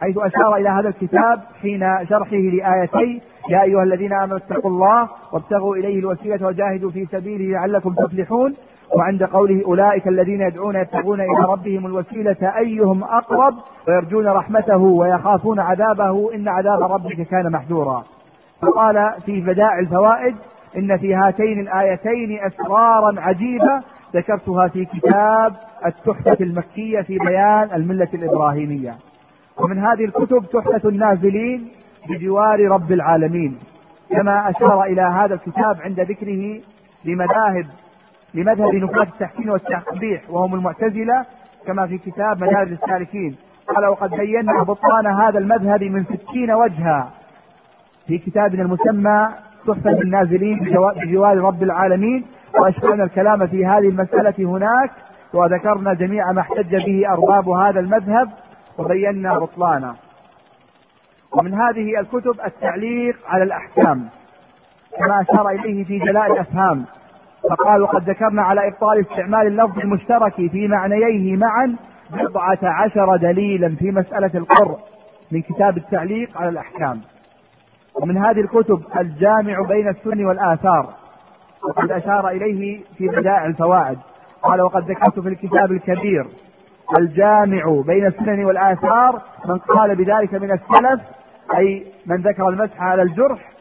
حيث أشار إلى هذا الكتاب حين شرحه لآيتي يا أيها الذين آمنوا اتقوا الله وابتغوا إليه الوسيلة وجاهدوا في سبيله لعلكم تفلحون. وعند قوله أولئك الذين يدعون يبتغون إلى ربهم الوسيلة أيهم أقرب ويرجون رحمته ويخافون عذابه إن عذاب ربك كان محذورا. فقال في بدائع الفوائد إن في هاتين الآيتين أسرارا عجيبة ذكرتها في كتاب التحفة المكية في بيان الملة الإبراهيمية. ومن هذه الكتب تحفة النازلين بجوار رب العالمين. كما أشار إلى هذا الكتاب عند ذكره لمذاهب لمذهب نفاة التحسين والتقبيح وهم المعتزلة كما في كتاب مدارج السالكين. قال وقد بينا بطلان هذا المذهب من ستين وجها. في كتابنا المسمى تحفة النازلين بجوار رب العالمين. وأشبعنا الكلام في هذه المسألة هناك وذكرنا جميع ما احتج به أرباب هذا المذهب وبينا بطلانه. ومن هذه الكتب التعليق على الأحكام كما أشار إليه في جلاء الأفهام. فقال وقد ذكرنا على إبطال استعمال اللفظ المشترك في معنييه معا بضعة عشر دليلا في مسألة القر من كتاب التعليق على الأحكام. ومن هذه الكتب الجامع بين السن والآثار وقد أشار إليه في بدائع الفوائد. قال وقد ذكرت في الكتاب الكبير الجامع بين السنن والآثار من قال بذلك من السلف أي من ذكر المسح على الجرح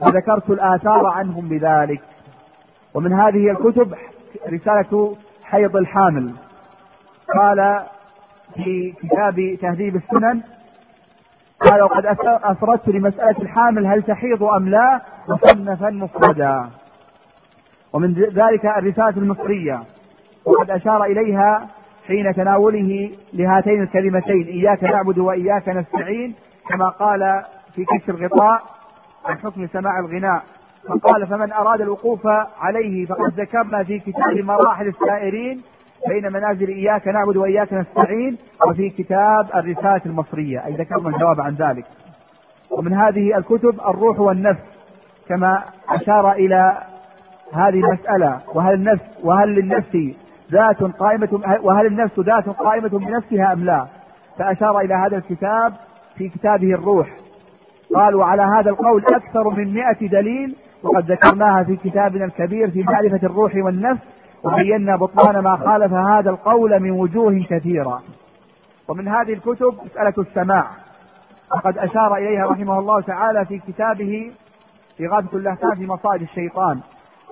وذكرت الآثار عنهم بذلك. ومن هذه الكتب رسالة حيض الحامل. قال في كتاب تهذيب السنن قال وقد أسردت لمسألة الحامل هل تحيض أم لا مصنفا مفردا. ومن ذلك الرسالة المصرية وقد أشار إليها حين تناوله لهاتين الكلمتين إياك نعبد وإياك نستعين كما قال في كشف الغطاء عن حكم سماع الغناء. فقال فمن أراد الوقوف عليه فقد ذكرنا في كتاب مراحل السائرين بين منازل إياك نعبد وإياك نستعين وفي كتاب الرسالة المصرية. أي ذكرنا الجواب عن ذلك. ومن هذه الكتب الروح والنفس كما أشار إلى هذه المسألة. وهل النفس وهل للنفس ذات قائمة وهل النفس ذات قائمة بنفسها أم لا؟ فأشار إلى هذا الكتاب في كتابه الروح. قال وعلى هذا القول أكثر من مئة دليل وقد ذكرناها في كتابنا الكبير في معرفة الروح والنفس وبينا بطلان ما خالف هذا القول من وجوه كثيرة. ومن هذه الكتب مسألة السماع. وقد أشار إليها رحمه الله تعالى في كتابه إغاثة اللهفان في مصائد الشيطان.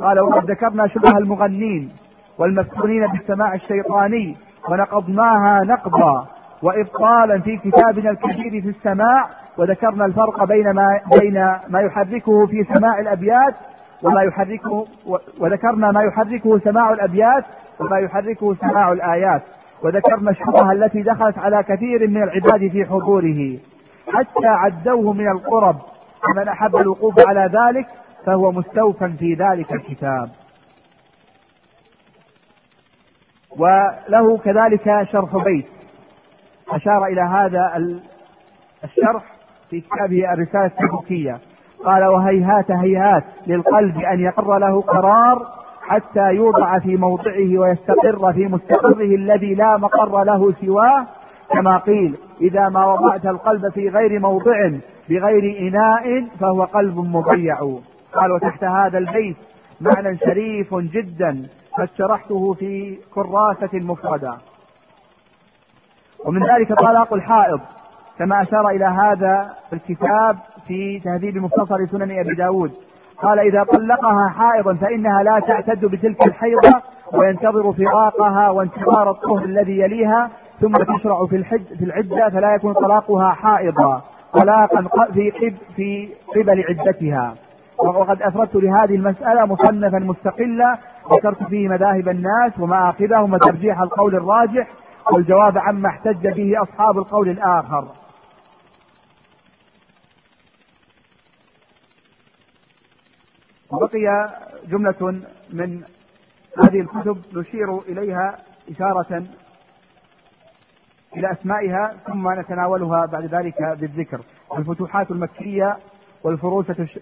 قال وقد ذكرنا شبه المغنين والمفتونين بالسماع الشيطاني ونقضناها نقضا. وإبطالا في كتابنا الكبير في السماع وذكرنا الفرق بين ما بين ما يحركه في سماع الأبيات وما يحركه وذكرنا ما يحركه سماع الأبيات وما يحركه سماع الآيات وذكرنا الشبهة التي دخلت على كثير من العباد في حضوره. حتى عدوه من القرب فمن أحب الوقوف على ذلك فهو مستوفى في ذلك الكتاب. وله كذلك شرح بيت. أشار إلى هذا الشرح في كتابه الرسالة التبوكية قال وهيهات هيهات للقلب أن يقر له قرار حتى يوضع في موضعه ويستقر في مستقره الذي لا مقر له سواه. كما قيل إذا ما وضعت القلب في غير موضع بغير إناء فهو قلب مضيع. قال وتحت هذا البيت معنى شريف جدا قد شرحته في كراسة مفردة ومن ذلك طلاق الحائض كما أشار إلى هذا الكتاب في تهذيب مختصر سنن أبي داود. قال إذا طلقها حائضا فإنها لا تعتد بتلك الحيضة وينتظر فراقها وانتظار الطهر الذي يليها ثم تشرع في الحج في العدة فلا يكون طلاقها حائضا طلاقا في في قبل عدتها. وقد أفردت لهذه المسألة مصنفا مستقلا ذكرت فيه مذاهب الناس ومآخذهم وترجيح القول الراجح والجواب عما احتج به أصحاب القول الآخر. وبقي جملة من هذه الكتب نشير إليها إشارة إلى أسمائها ثم نتناولها بعد ذلك بالذكر. الفتوحات المكية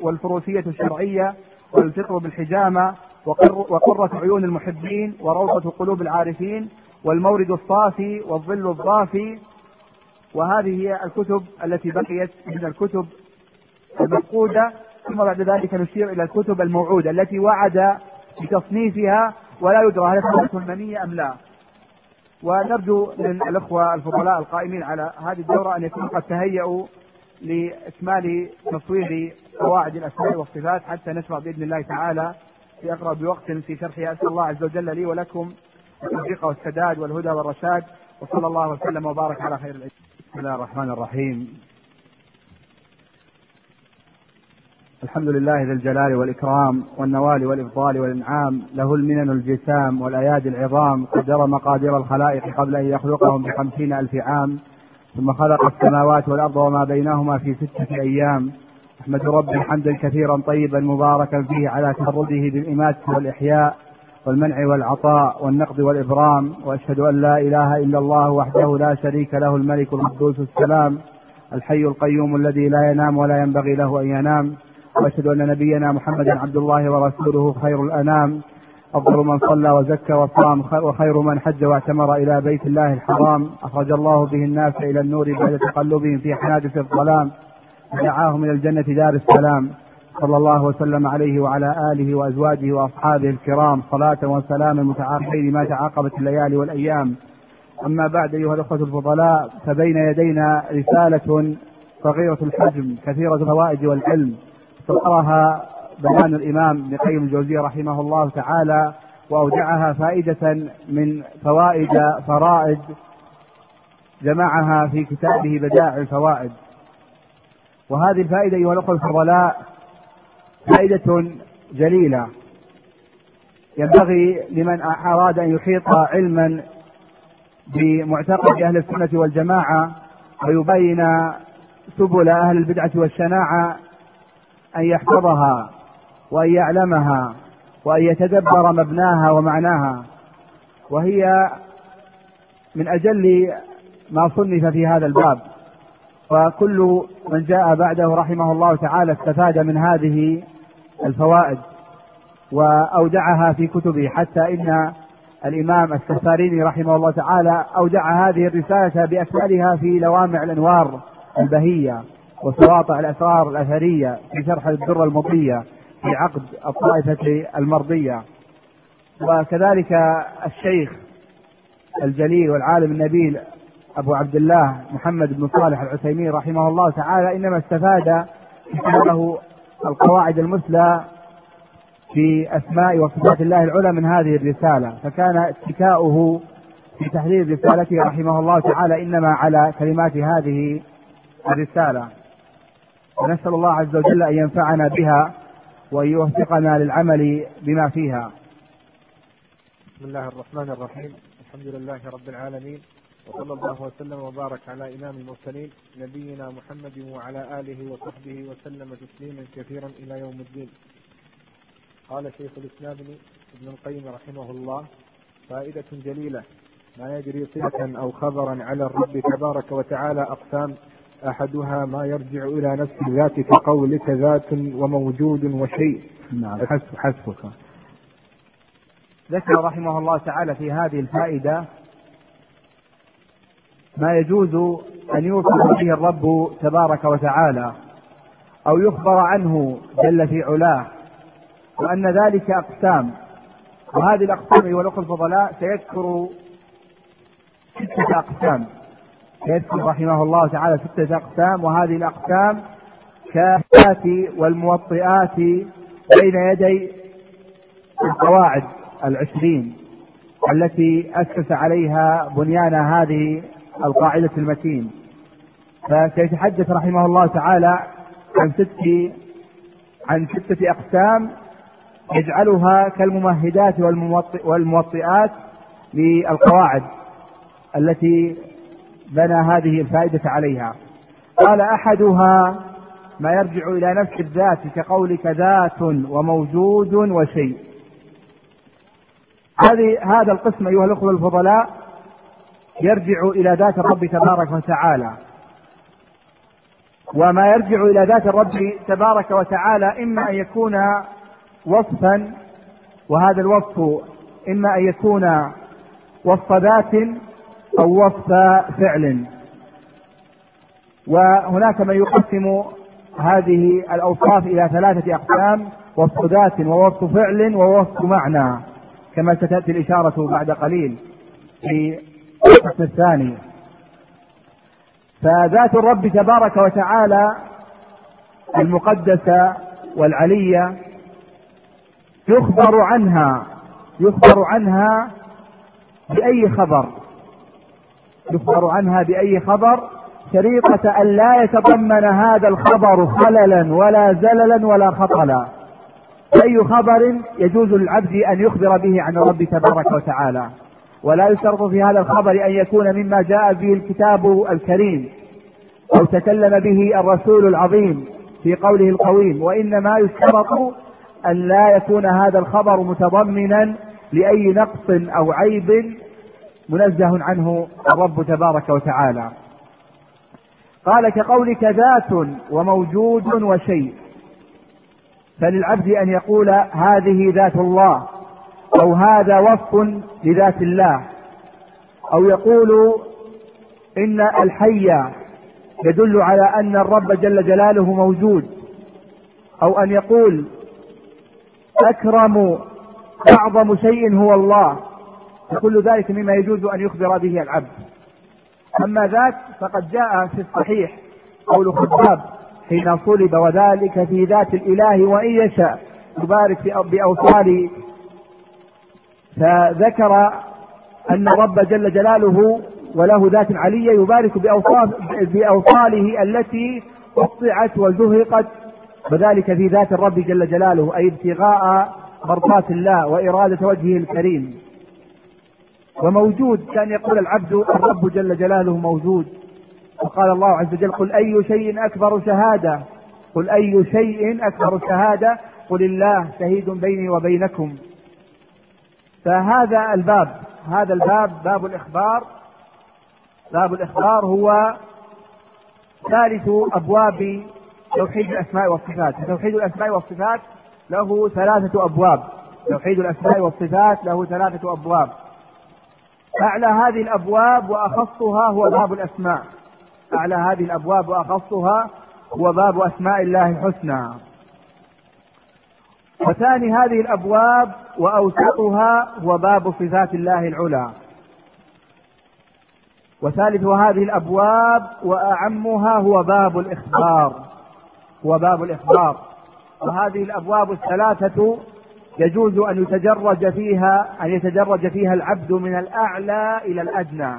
والفروسية الشرعية والفطر بالحجامة وقرة عيون المحبين وروضة قلوب العارفين والمورد الصافي والظل الضافي. وهذه هي الكتب التي بقيت من الكتب المفقودة ثم بعد ذلك نشير إلى الكتب الموعودة التي وعد بتصنيفها ولا يدرى هل كانت منية أم لا. ونرجو من الأخوة الفضلاء القائمين على هذه الدورة أن يكونوا قد تهيأوا لإكمال تصوير قواعد الأسماء والصفات حتى نشرع بإذن الله تعالى في أقرب وقت في شرحها أسأل الله عز وجل لي ولكم التوفيق والسداد والهدى والرشاد وصلى الله وسلم وبارك على خير العباد. بسم الله الرحمن الرحيم. الحمد لله ذي الجلال والإكرام والنوال والإفضال والإنعام له المنن الجسام والأيادي العظام قدر مقادير الخلائق قبل أن يخلقهم بخمسين ألف عام ثم خلق السماوات والأرض وما بينهما في ستة أيام. أحمد ربي حمدا كثيرا طيبا مباركا فيه على تفرده بالإماتة والإحياء والمنع والعطاء والنقد والإبرام وأشهد أن لا إله إلا الله وحده لا شريك له الملك القدوس السلام الحي القيوم الذي لا ينام ولا ينبغي له أن ينام. وأشهد أن نبينا محمدا عبد الله ورسوله خير الأنام أفضل من صلى وزكى وصام وخير من حج واعتمر إلى بيت الله الحرام. أخرج الله به الناس إلى النور بعد تقلبهم في حنادث الظلام ودعاهم إلى الجنة دار السلام. صلى الله وسلم عليه وعلى آله وأزواجه وأصحابه الكرام. صلاة وسلاما متعاقبين ما تعاقبت الليالي والأيام. أما بعد أيها الأخوة الفضلاء فبين يدينا رسالة صغيرة الحجم كثيرة الفوائد والعلم. ذكرها بيان الإمام ابن قيم الجوزية رحمه الله تعالى وأودعها فائدة من فوائد فرائد جمعها في كتابه بدائع الفوائد. وهذه الفائدة أيها الأخوة الفضلاء فائدة جليلة. ينبغي لمن أراد أن يحيط علما بمعتقد أهل السنة والجماعة ويبين سبل أهل البدعة والشناعة أن يحفظها وأن يعلمها وأن يتدبر مبناها ومعناها. وهي من أجل ما صنف في هذا الباب. وكل من جاء بعده رحمه الله تعالى استفاد من هذه الفوائد وأودعها في كتبه. حتى إن الإمام السفاريني رحمه الله تعالى أودع هذه الرسالة بأكملها في لوامع الأنوار البهية. وسواطع الأسرار الأثرية في شرح الدرة المضية في عقد الطائفة المرضية. وكذلك الشيخ الجليل والعالم النبيل أبو عبد الله محمد بن صالح العثيمين رحمه الله تعالى إنما استفاد كتابه القواعد المثلى في أسماء وصفات الله العلى من هذه الرسالة. فكان اتكاؤه في تحرير رسالته رحمه الله تعالى إنما على كلمات هذه الرسالة. ونسأل الله عز وجل أن ينفعنا بها وأن يوفقنا للعمل بما فيها. بسم الله الرحمن الرحيم. الحمد لله رب العالمين. وصلى الله وسلم وبارك على إمام المرسلين نبينا محمد وعلى آله وصحبه وسلم تسليما كثيرا إلى يوم الدين. قال شيخ الإسلام ابن القيم رحمه الله فائدة جليلة ما يجري صلة أو خبرا على الرب تبارك وتعالى أقسام أحدها ما يرجع إلى نفس الذات كقولك ذات وموجود وشيء. نعم. حسب حسبك ذكر رحمه الله تعالى في هذه الفائدة ما يجوز أن يوصف به الرب تبارك وتعالى أو يخبر عنه جل في علاه وأن ذلك أقسام. وهذه الأقسام أيها الأخوة الفضلاء سيذكر ستة أقسام. يذكر رحمه الله تعالى ستة أقسام وهذه الأقسام كافات والموطئات بين يدي القواعد العشرين التي أسس عليها بنيان هذه القاعدة المتين. فسيتحدث رحمه الله تعالى عن ست عن ستة أقسام يجعلها كالممهدات والموطئات للقواعد التي بنى هذه الفائدة عليها. قال أحدها ما يرجع إلى نفس الذات كقولك ذات وموجود وشيء. هذه هذا القسم أيها الأخوة الفضلاء يرجع إلى ذات الرب تبارك وتعالى. وما يرجع إلى ذات الرب تبارك وتعالى إما أن يكون وصفا وهذا الوصف إما أن يكون وصف ذات أو وصف فعل. وهناك من يقسم هذه الأوصاف إلى ثلاثة أقسام وصف ذات ووصف فعل ووصف معنى كما ستأتي الإشارة بعد قليل في القسم الثاني. فذات الرب تبارك وتعالى المقدسة والعلية يخبر عنها يخبر عنها بأي خبر؟ يخبر عنها بأي خبر؟ شريطة أن لا يتضمن هذا الخبر خللا ولا زللا ولا خطلا. أي خبر يجوز للعبد أن يخبر به عن الرب تبارك وتعالى. ولا يشترط في هذا الخبر أن يكون مما جاء به الكتاب الكريم أو تكلم به الرسول العظيم في قوله القويم. وإنما يشترط أن لا يكون هذا الخبر متضمنا لأي نقص أو عيب منزه عنه الرب تبارك وتعالى. قال كقولك ذات وموجود وشيء فللعبد أن يقول هذه ذات الله أو هذا وصف لذات الله. أو يقول إن الحي يدل على أن الرب جل جلاله موجود. أو أن يقول أكرم أعظم شيء هو الله. وكل ذلك مما يجوز أن يخبر به العبد. أما ذاك فقد جاء في الصحيح قول خباب حين صلب وذلك في ذات الإله وإن يشاء يبارك بأوصال. فذكر أن الرب جل جلاله وله ذات علية يبارك بأوصاله التي قطعت وزهقت وذلك في ذات الرب جل جلاله أي ابتغاء مرضاة الله وإرادة وجهه الكريم. وموجود. كان يقول العبد الرب جل جلاله موجود. وقال الله عز وجل قل أي شيء أكبر شهادة؟ قل أي شيء أكبر شهادة؟ قل الله شهيد بيني وبينكم. فهذا الباب هذا الباب باب الإخبار. باب الإخبار هو ثالث أبواب توحيد الأسماء والصفات. توحيد الأسماء والصفات له ثلاثة أبواب. توحيد الأسماء والصفات له ثلاثة أبواب. أعلى هذه الأبواب وأخصها هو باب الأسماء. أعلى هذه الأبواب وأخصها هو باب أسماء الله الحسنى. وثاني هذه الأبواب وأوسطها هو باب صفات الله العلى. وثالث هذه الأبواب وأعمها هو باب الإخبار. هو باب الإخبار. وهذه الأبواب الثلاثة يجوز أن يتجرج فيها أن يتجرج فيها العبد من الأعلى إلى الأدنى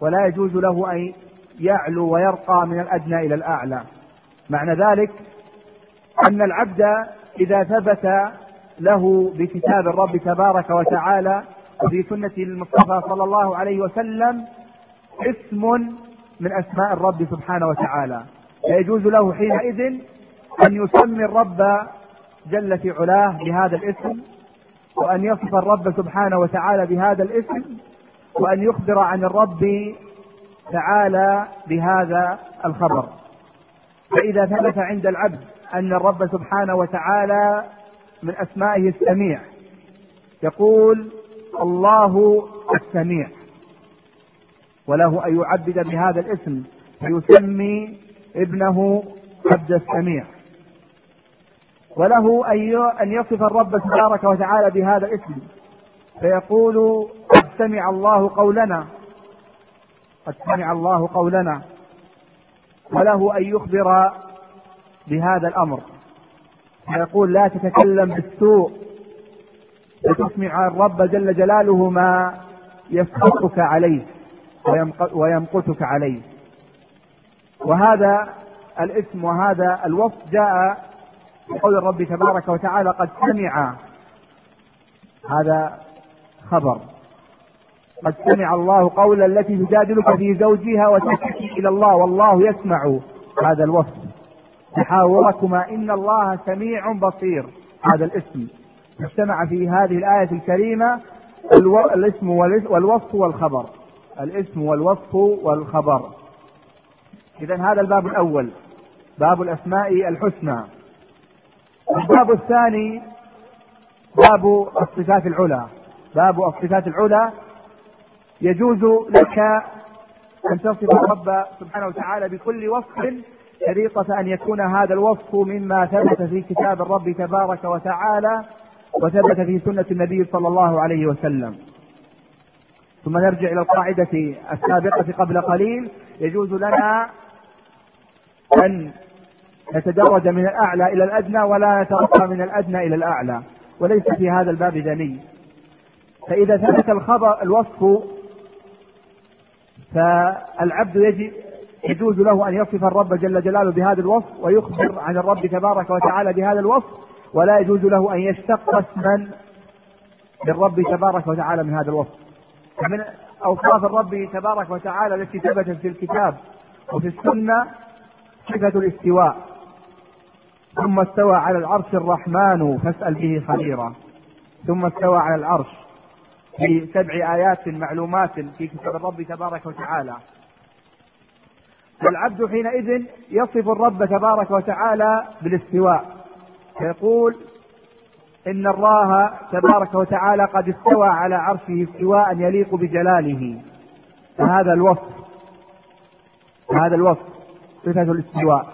ولا يجوز له أن يعلو ويرقى من الأدنى إلى الأعلى. معنى ذلك أن العبد إذا ثبت له بكتاب الرب تبارك وتعالى وفي سنة المصطفى صلى الله عليه وسلم اسم من أسماء الرب سبحانه وتعالى. فيجوز له حينئذ أن يسمي الرب جل في علاه بهذا الاسم وأن يصف الرب سبحانه وتعالى بهذا الاسم وأن يخبر عن الرب تعالى بهذا الخبر. فإذا ثبت عند العبد أن الرب سبحانه وتعالى من أسمائه السميع يقول الله السميع. وله أن يعبد بهذا الاسم فيسمي ابنه عبد السميع. وله أن يصف الرب تبارك وتعالى بهذا الاسم. فيقول قد سمع الله قولنا. قد سمع الله قولنا. وله أن يخبر بهذا الأمر. فيقول لا تتكلم بالسوء. لتسمع الرب جل جلاله ما يسقطك عليه ويمقتك عليه. وهذا الاسم وهذا الوصف جاء بقول الرب تبارك وتعالى قد سمع. هذا خبر. قد سمع الله قول التي تجادلك في زوجها وتشتكي إلى الله والله يسمع. هذا الوصف. تحاوركما إن الله سميع بصير. هذا الاسم. اجتمع في هذه الآية الكريمة الاسم والوصف والخبر. الاسم والوصف والخبر. اذا هذا الباب الأول. باب الأسماء الحسنى. الباب الثاني باب الصفات العلى. باب الصفات العلى. يجوز لك أن تصف الرب سبحانه وتعالى بكل وصف شريطة أن يكون هذا الوصف مما ثبت في كتاب الرب تبارك وتعالى وثبت في سنة النبي صلى الله عليه وسلم. ثم نرجع إلى القاعدة السابقة قبل قليل. يجوز لنا أن نتدرج من الأعلى إلى الأدنى ولا نترقى من الأدنى إلى الأعلى وليس في هذا الباب دني فإذا ثبت الخبر الوصف فالعبد يجي يجوز له أن يصف الرب جل جلاله بهذا الوصف ويخبر عن الرب تبارك وتعالى بهذا الوصف ولا يجوز له أن يشتق اسما للرب تبارك وتعالى من هذا الوصف. من أوصاف الرب تبارك وتعالى التي ثبتت في الكتاب وفي السنة صفة الاستواء. ثم استوى على العرش الرحمن فاسأل به خبيرا. ثم استوى على العرش في سبع آيات معلومات في كتاب الرب تبارك وتعالى. والعبد حينئذ يصف الرب تبارك وتعالى بالاستواء. فيقول إن الله تبارك وتعالى قد استوى على عرشه استواء يليق بجلاله. فهذا الوصف هذا الوصف صفة الاستواء.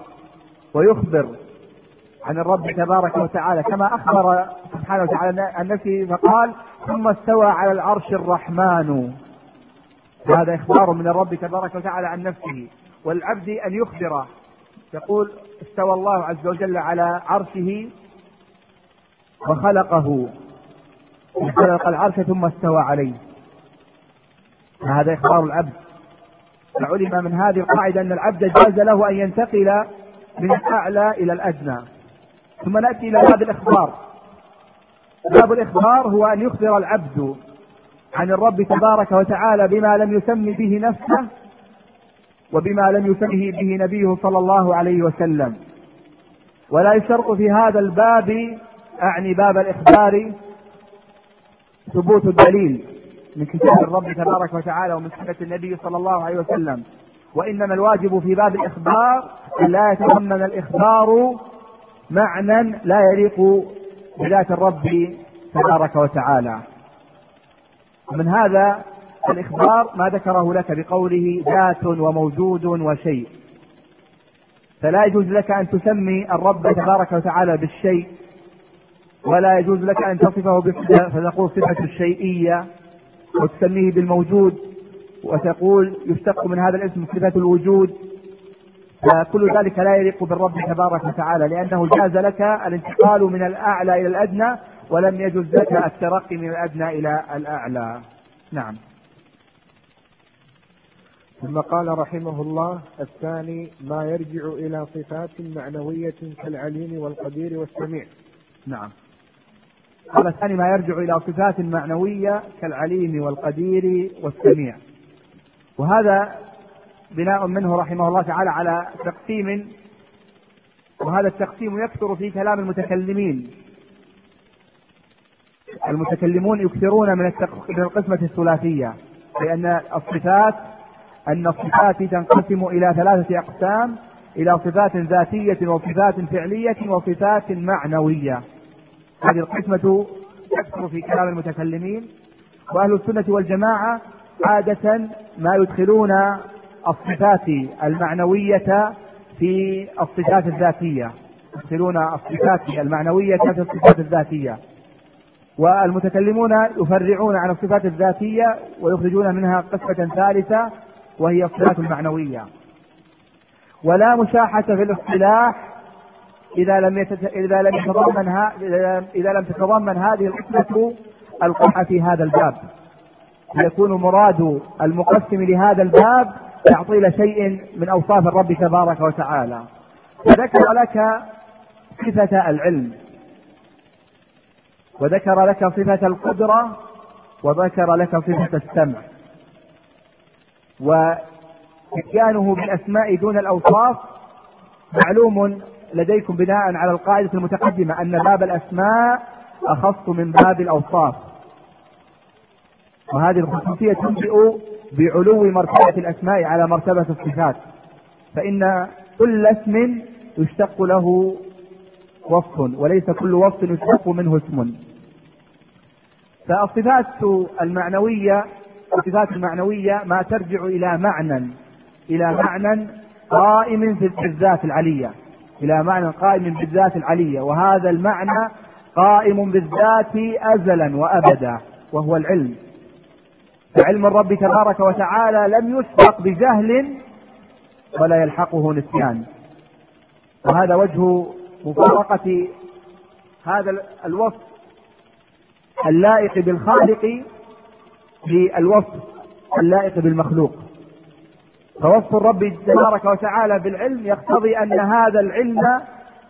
ويخبر عن الرب تبارك وتعالى كما أخبر سبحانه وتعالى عن نفسه فقال ثم استوى على العرش الرحمن. هذا إخبار من الرب تبارك وتعالى عن نفسه والعبد أن يخبر يقول استوى الله عز وجل على عرشه وخلقه. خلق العرش ثم استوى عليه. هذا إخبار العبد. فعلم من هذه القاعدة أن العبد جاز له أن ينتقل من الأعلى إلى الأدنى. ثم نأتي إلى باب الإخبار. باب الإخبار هو أن يخبر العبد عن الرب تبارك وتعالى بما لم يسم به نفسه وبما لم يسمه به نبيه صلى الله عليه وسلم. ولا يشترط في هذا الباب أعني باب الإخبار ثبوت الدليل من كتاب الرب تبارك وتعالى ومن سنة النبي صلى الله عليه وسلم. وإنما الواجب في باب الإخبار أن لا يتضمن الإخبار معنى لا يليق بذات الرب تبارك وتعالى. ومن هذا الإخبار ما ذكره لك بقوله ذات وموجود وشيء. فلا يجوز لك أن تسمي الرب تبارك وتعالى بالشيء ولا يجوز لك أن تصفه فتقول صفة الشيئية وتسميه بالموجود وتقول يشتق من هذا الاسم صفة الوجود فكل ذلك لا يليق بالرب تبارك وتعالى لأنه جاز لك الانتقال من الأعلى إلى الأدنى ولم يجوز لك الترقي من الأدنى إلى الأعلى. نعم. ثم قال رحمه الله الثاني ما يرجع إلى صفات معنوية كالعليم والقدير والسميع. نعم. قال الثاني ما يرجع إلى صفات معنوية كالعليم والقدير والسميع. وهذا بناء منه رحمه الله تعالى على تقسيم وهذا التقسيم يكثر في كلام المتكلمين. المتكلمون يكثرون من من القسمة الثلاثية لأن الصفات أن الصفات تنقسم إلى ثلاثة أقسام إلى صفات ذاتية وصفات فعلية وصفات معنوية. هذه القسمة تكثر في كلام المتكلمين وأهل السنة والجماعة عادة ما يدخلون الصفات المعنوية في الصفات الذاتية. يدخلون الصفات المعنوية في الصفات الذاتية. والمتكلمون يفرعون عن الصفات الذاتية ويخرجون منها قسمة ثالثة وهي الصفات المعنوية. ولا مشاحة في الاصطلاح إذا لم يتت... إذا لم يتضمن ها... إذا لم تتضمن هذه القسمة القحة في هذا الباب. يكون مراد المقسم لهذا الباب تعطيل شيء من أوصاف الرب تبارك وتعالى. وذكر لك صفة العلم. وذكر لك صفة القدرة وذكر لك صفة السمع. وإتيانه بالأسماء دون الأوصاف معلوم لديكم بناء على القاعدة المتقدمة أن باب الأسماء أخص من باب الأوصاف. وهذه الخصوصية تنبئ بعلو مرتبة الأسماء على مرتبة الصفات. فإن كل اسم يشتق له وصف وليس كل وصف يشتق منه اسم. فالصفات المعنوية الصفات المعنوية ما ترجع إلى معنى إلى معنى قائم في الذات العلية إلى معنى قائم بالذات العلية. وهذا المعنى قائم بالذات أزلا وأبدا وهو العلم. فعلم الرب تبارك وتعالى لم يسبق بجهل ولا يلحقه نسيان. وهذا وجه مفارقة هذا الوصف اللائق بالخالق للوصف اللائق بالمخلوق. فوصف الرب تبارك وتعالى بالعلم يقتضي أن هذا العلم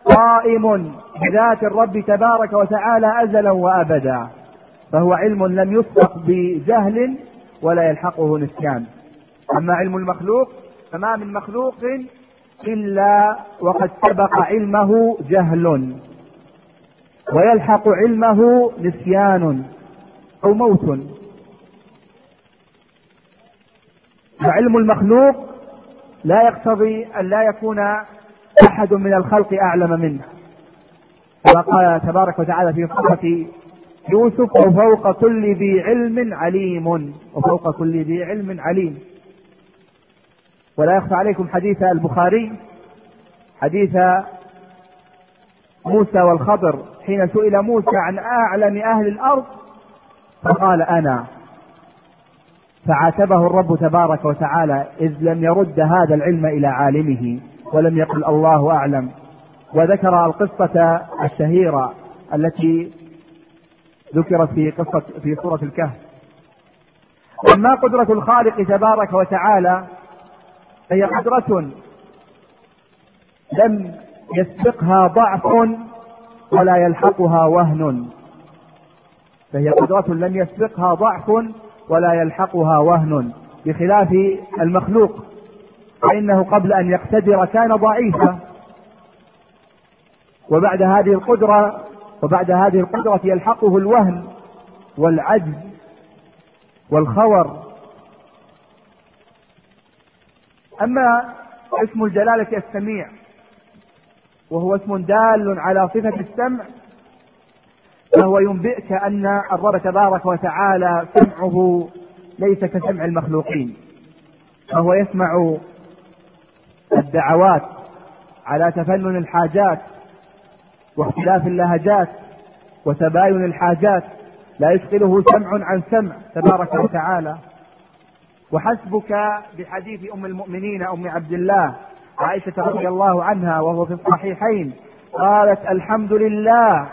قائم بذات الرب تبارك وتعالى أزلا وأبدا. فهو علم لم يسبق بجهل ولا يلحقه نسيان. أما علم المخلوق فما من مخلوق إلا وقد سبق علمه جهل ويلحق علمه نسيان أو موت. وعلم المخلوق لا يقتضي أن لا يكون أحد من الخلق أعلم منه. كما قال تبارك وتعالى في صفة يوسف وفوق كل ذي علم عليم. وفوق كل ذي علم عليم. ولا يخفى عليكم حديث البخاري حديث موسى والخضر. حين سئل موسى عن أعلم أهل الأرض فقال أنا. فعاتبه الرب تبارك وتعالى إذ لم يرد هذا العلم إلى عالمه ولم يقل الله أعلم. وذكر القصة الشهيرة التي ذكرت في قصة في سورة الكهف. أما قدرة الخالق تبارك وتعالى فهي قدرة لم يسبقها ضعف ولا يلحقها وهن. فهي قدرة لم يسبقها ضعف ولا يلحقها وهن بخلاف المخلوق. فإنه قبل أن يقتدر كان ضعيفا. وبعد هذه القدرة وبعد هذه القدرة يلحقه الوهن والعجز والخور. أما اسم الجلالة السميع وهو اسم دال على صفة السمع فهو ينبئك أن الرب تبارك وتعالى سمعه ليس كسمع المخلوقين فهو يسمع الدعوات على تفنن الحاجات واختلاف اللهجات وتباين الحاجات لا يشغله سمع عن سمع تبارك وتعالى. وحسبك بحديث أم المؤمنين أم عبد الله عائشة رضي الله عنها وهو في الصحيحين قالت الحمد لله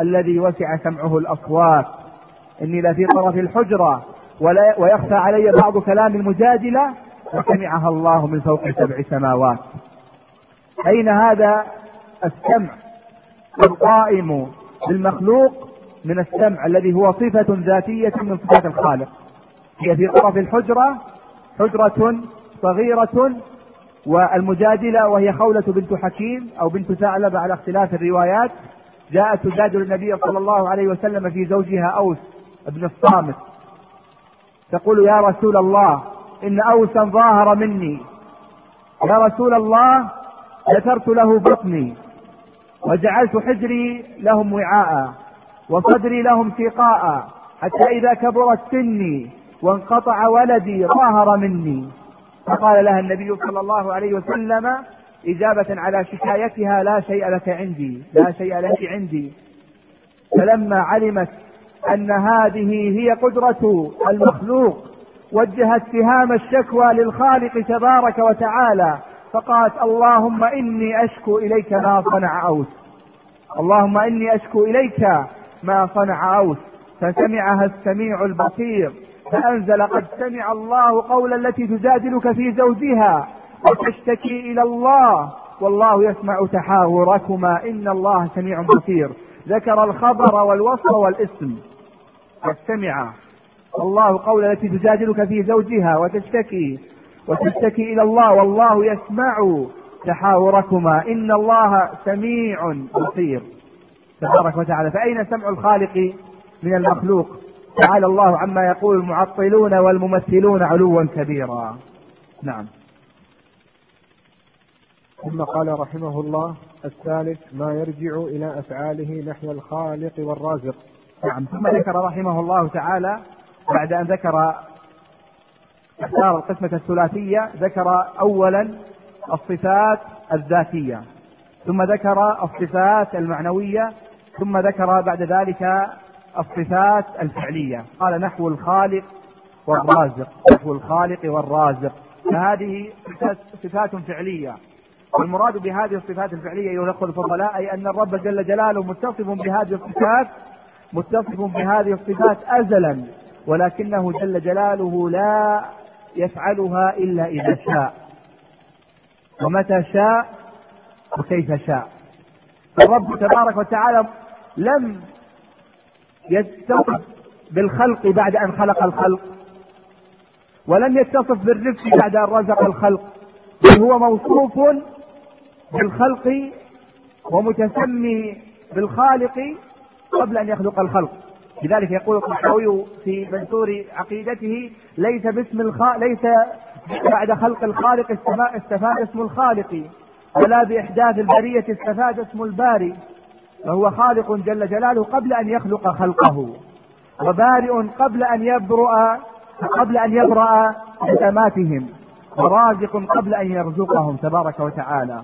الذي وسع سمعه الأصوات. إني لفي طرف الحجرة ولا ويخفى علي بعض كلام المجادلة وسمعها الله من فوق سبع سماوات. أين هذا السمع؟ القائم بالمخلوق من السمع الذي هو صفة ذاتية من صفات الخالق. هي في طرف الحجرة حجرة صغيرة والمجادلة وهي خولة بنت حكيم أو بنت ثعلب على اختلاف الروايات. جاءت تجادل النبي صلى الله عليه وسلم في زوجها أوس بن الصامت. تقول يا رسول الله إن أوسا ظاهر مني. يا رسول الله ذكرت له بطني. وجعلت حجري لهم وعاء وصدري لهم سقاء حتى إذا كبرت سني وانقطع ولدي ظاهر مني. فقال لها النبي صلى الله عليه وسلم إجابة على شكايتها لا شيء لك عندي لا شيء لك عندي. فلما علمت أن هذه هي قدرة المخلوق وجهت سهام الشكوى للخالق تبارك وتعالى فقالت اللهم إني أشكو إليك ما صنع أوس. اللهم إني أشكو إليك ما صنع أوس. فسمعها السميع البصير فأنزل قد سمع الله قول التي تجادلك في زوجها وتشتكي إلى الله والله يسمع تحاوركما إن الله سميع بصير. ذكر الخبر والوصف والاسم قد سمع الله قول التي تجادلك في زوجها وتشتكي وتشتكي إلى الله والله يسمع تحاوركما. إن الله سميع بصير. تبارك وتعالى. فأين سمع الخالق من المخلوق؟ تعالى الله عما يقول المعطلون والممثلون علوا كبيرا. نعم. ثم قال رحمه الله الثالث ما يرجع إلى أفعاله نحو الخالق والرازق. نعم. ثم ذكر رحمه الله تعالى بعد أن ذكر اختار القسمة الثلاثية ذكر أولا الصفات الذاتية ثم ذكر الصفات المعنوية ثم ذكر بعد ذلك الصفات الفعلية. قال نحو الخالق والرازق نحو الخالق والرازق. فهذه صفات فعلية. والمراد بهذه الصفات الفعلية أيها الأخوة الفضلاء أي أن الرب جل جلاله متصف بهذه الصفات متصف بهذه الصفات أزلا ولكنه جل جلاله لا يفعلها إلا إذا شاء. ومتى شاء؟ وكيف شاء. الرب تبارك وتعالى لم يتصف بالخلق بعد أن خلق الخلق ولم يتصف بالرزق بعد أن رزق الخلق بل هو موصوف بالخلق ومتسمي بالخالق قبل أن يخلق الخلق. لذلك يقول الطحاوي في منثور عقيدته ليس باسم الخ... ليس بعد خلق الخالق استفاد اسم الخالق ولا بإحداث البرية استفاد اسم الباري فهو خالق جل جلاله قبل أن يخلق خلقه وبارئ قبل أن يبرأ قبل أن يبرأ خدماتهم ورازق قبل أن يرزقهم تبارك وتعالى.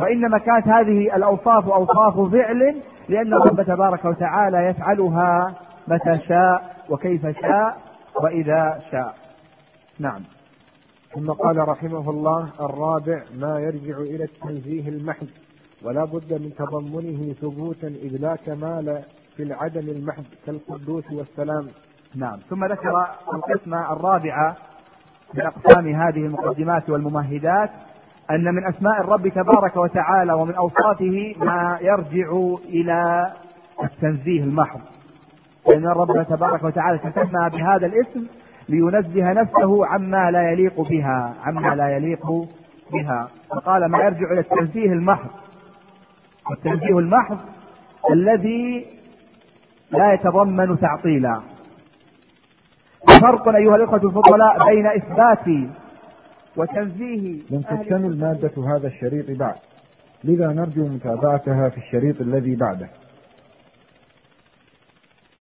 وإنما كانت هذه الأوصاف أوصاف فعل لأن الرب تبارك وتعالى يفعلها متى شاء وكيف شاء وإذا شاء. نعم. ثم قال رحمه الله الرابع ما يرجع إلى التنزيه المحض ولا بد من تضمنه ثبوتا إذ لا كمال في العدم المحض كالقدوس والسلام. نعم. ثم ذكر القسمة الرابعة من أقسام هذه المقدمات والممهدات أن من أسماء الرب تبارك وتعالى ومن أوصافه ما يرجع إلى التنزيه المحض. لأن الرب تبارك وتعالى تسمى بهذا الاسم لينزه نفسه عما لا يليق بها عما لا يليق بها. فقال ما يرجع إلى التنزيه المحض. التنزيه المحض الذي لا يتضمن تعطيلا. فرق أيها الإخوة الفضلاء بين إثبات وتنزيه لم تكتمل مادة هذا الشريط بعد. لذا نرجو متابعتها في الشريط الذي بعده.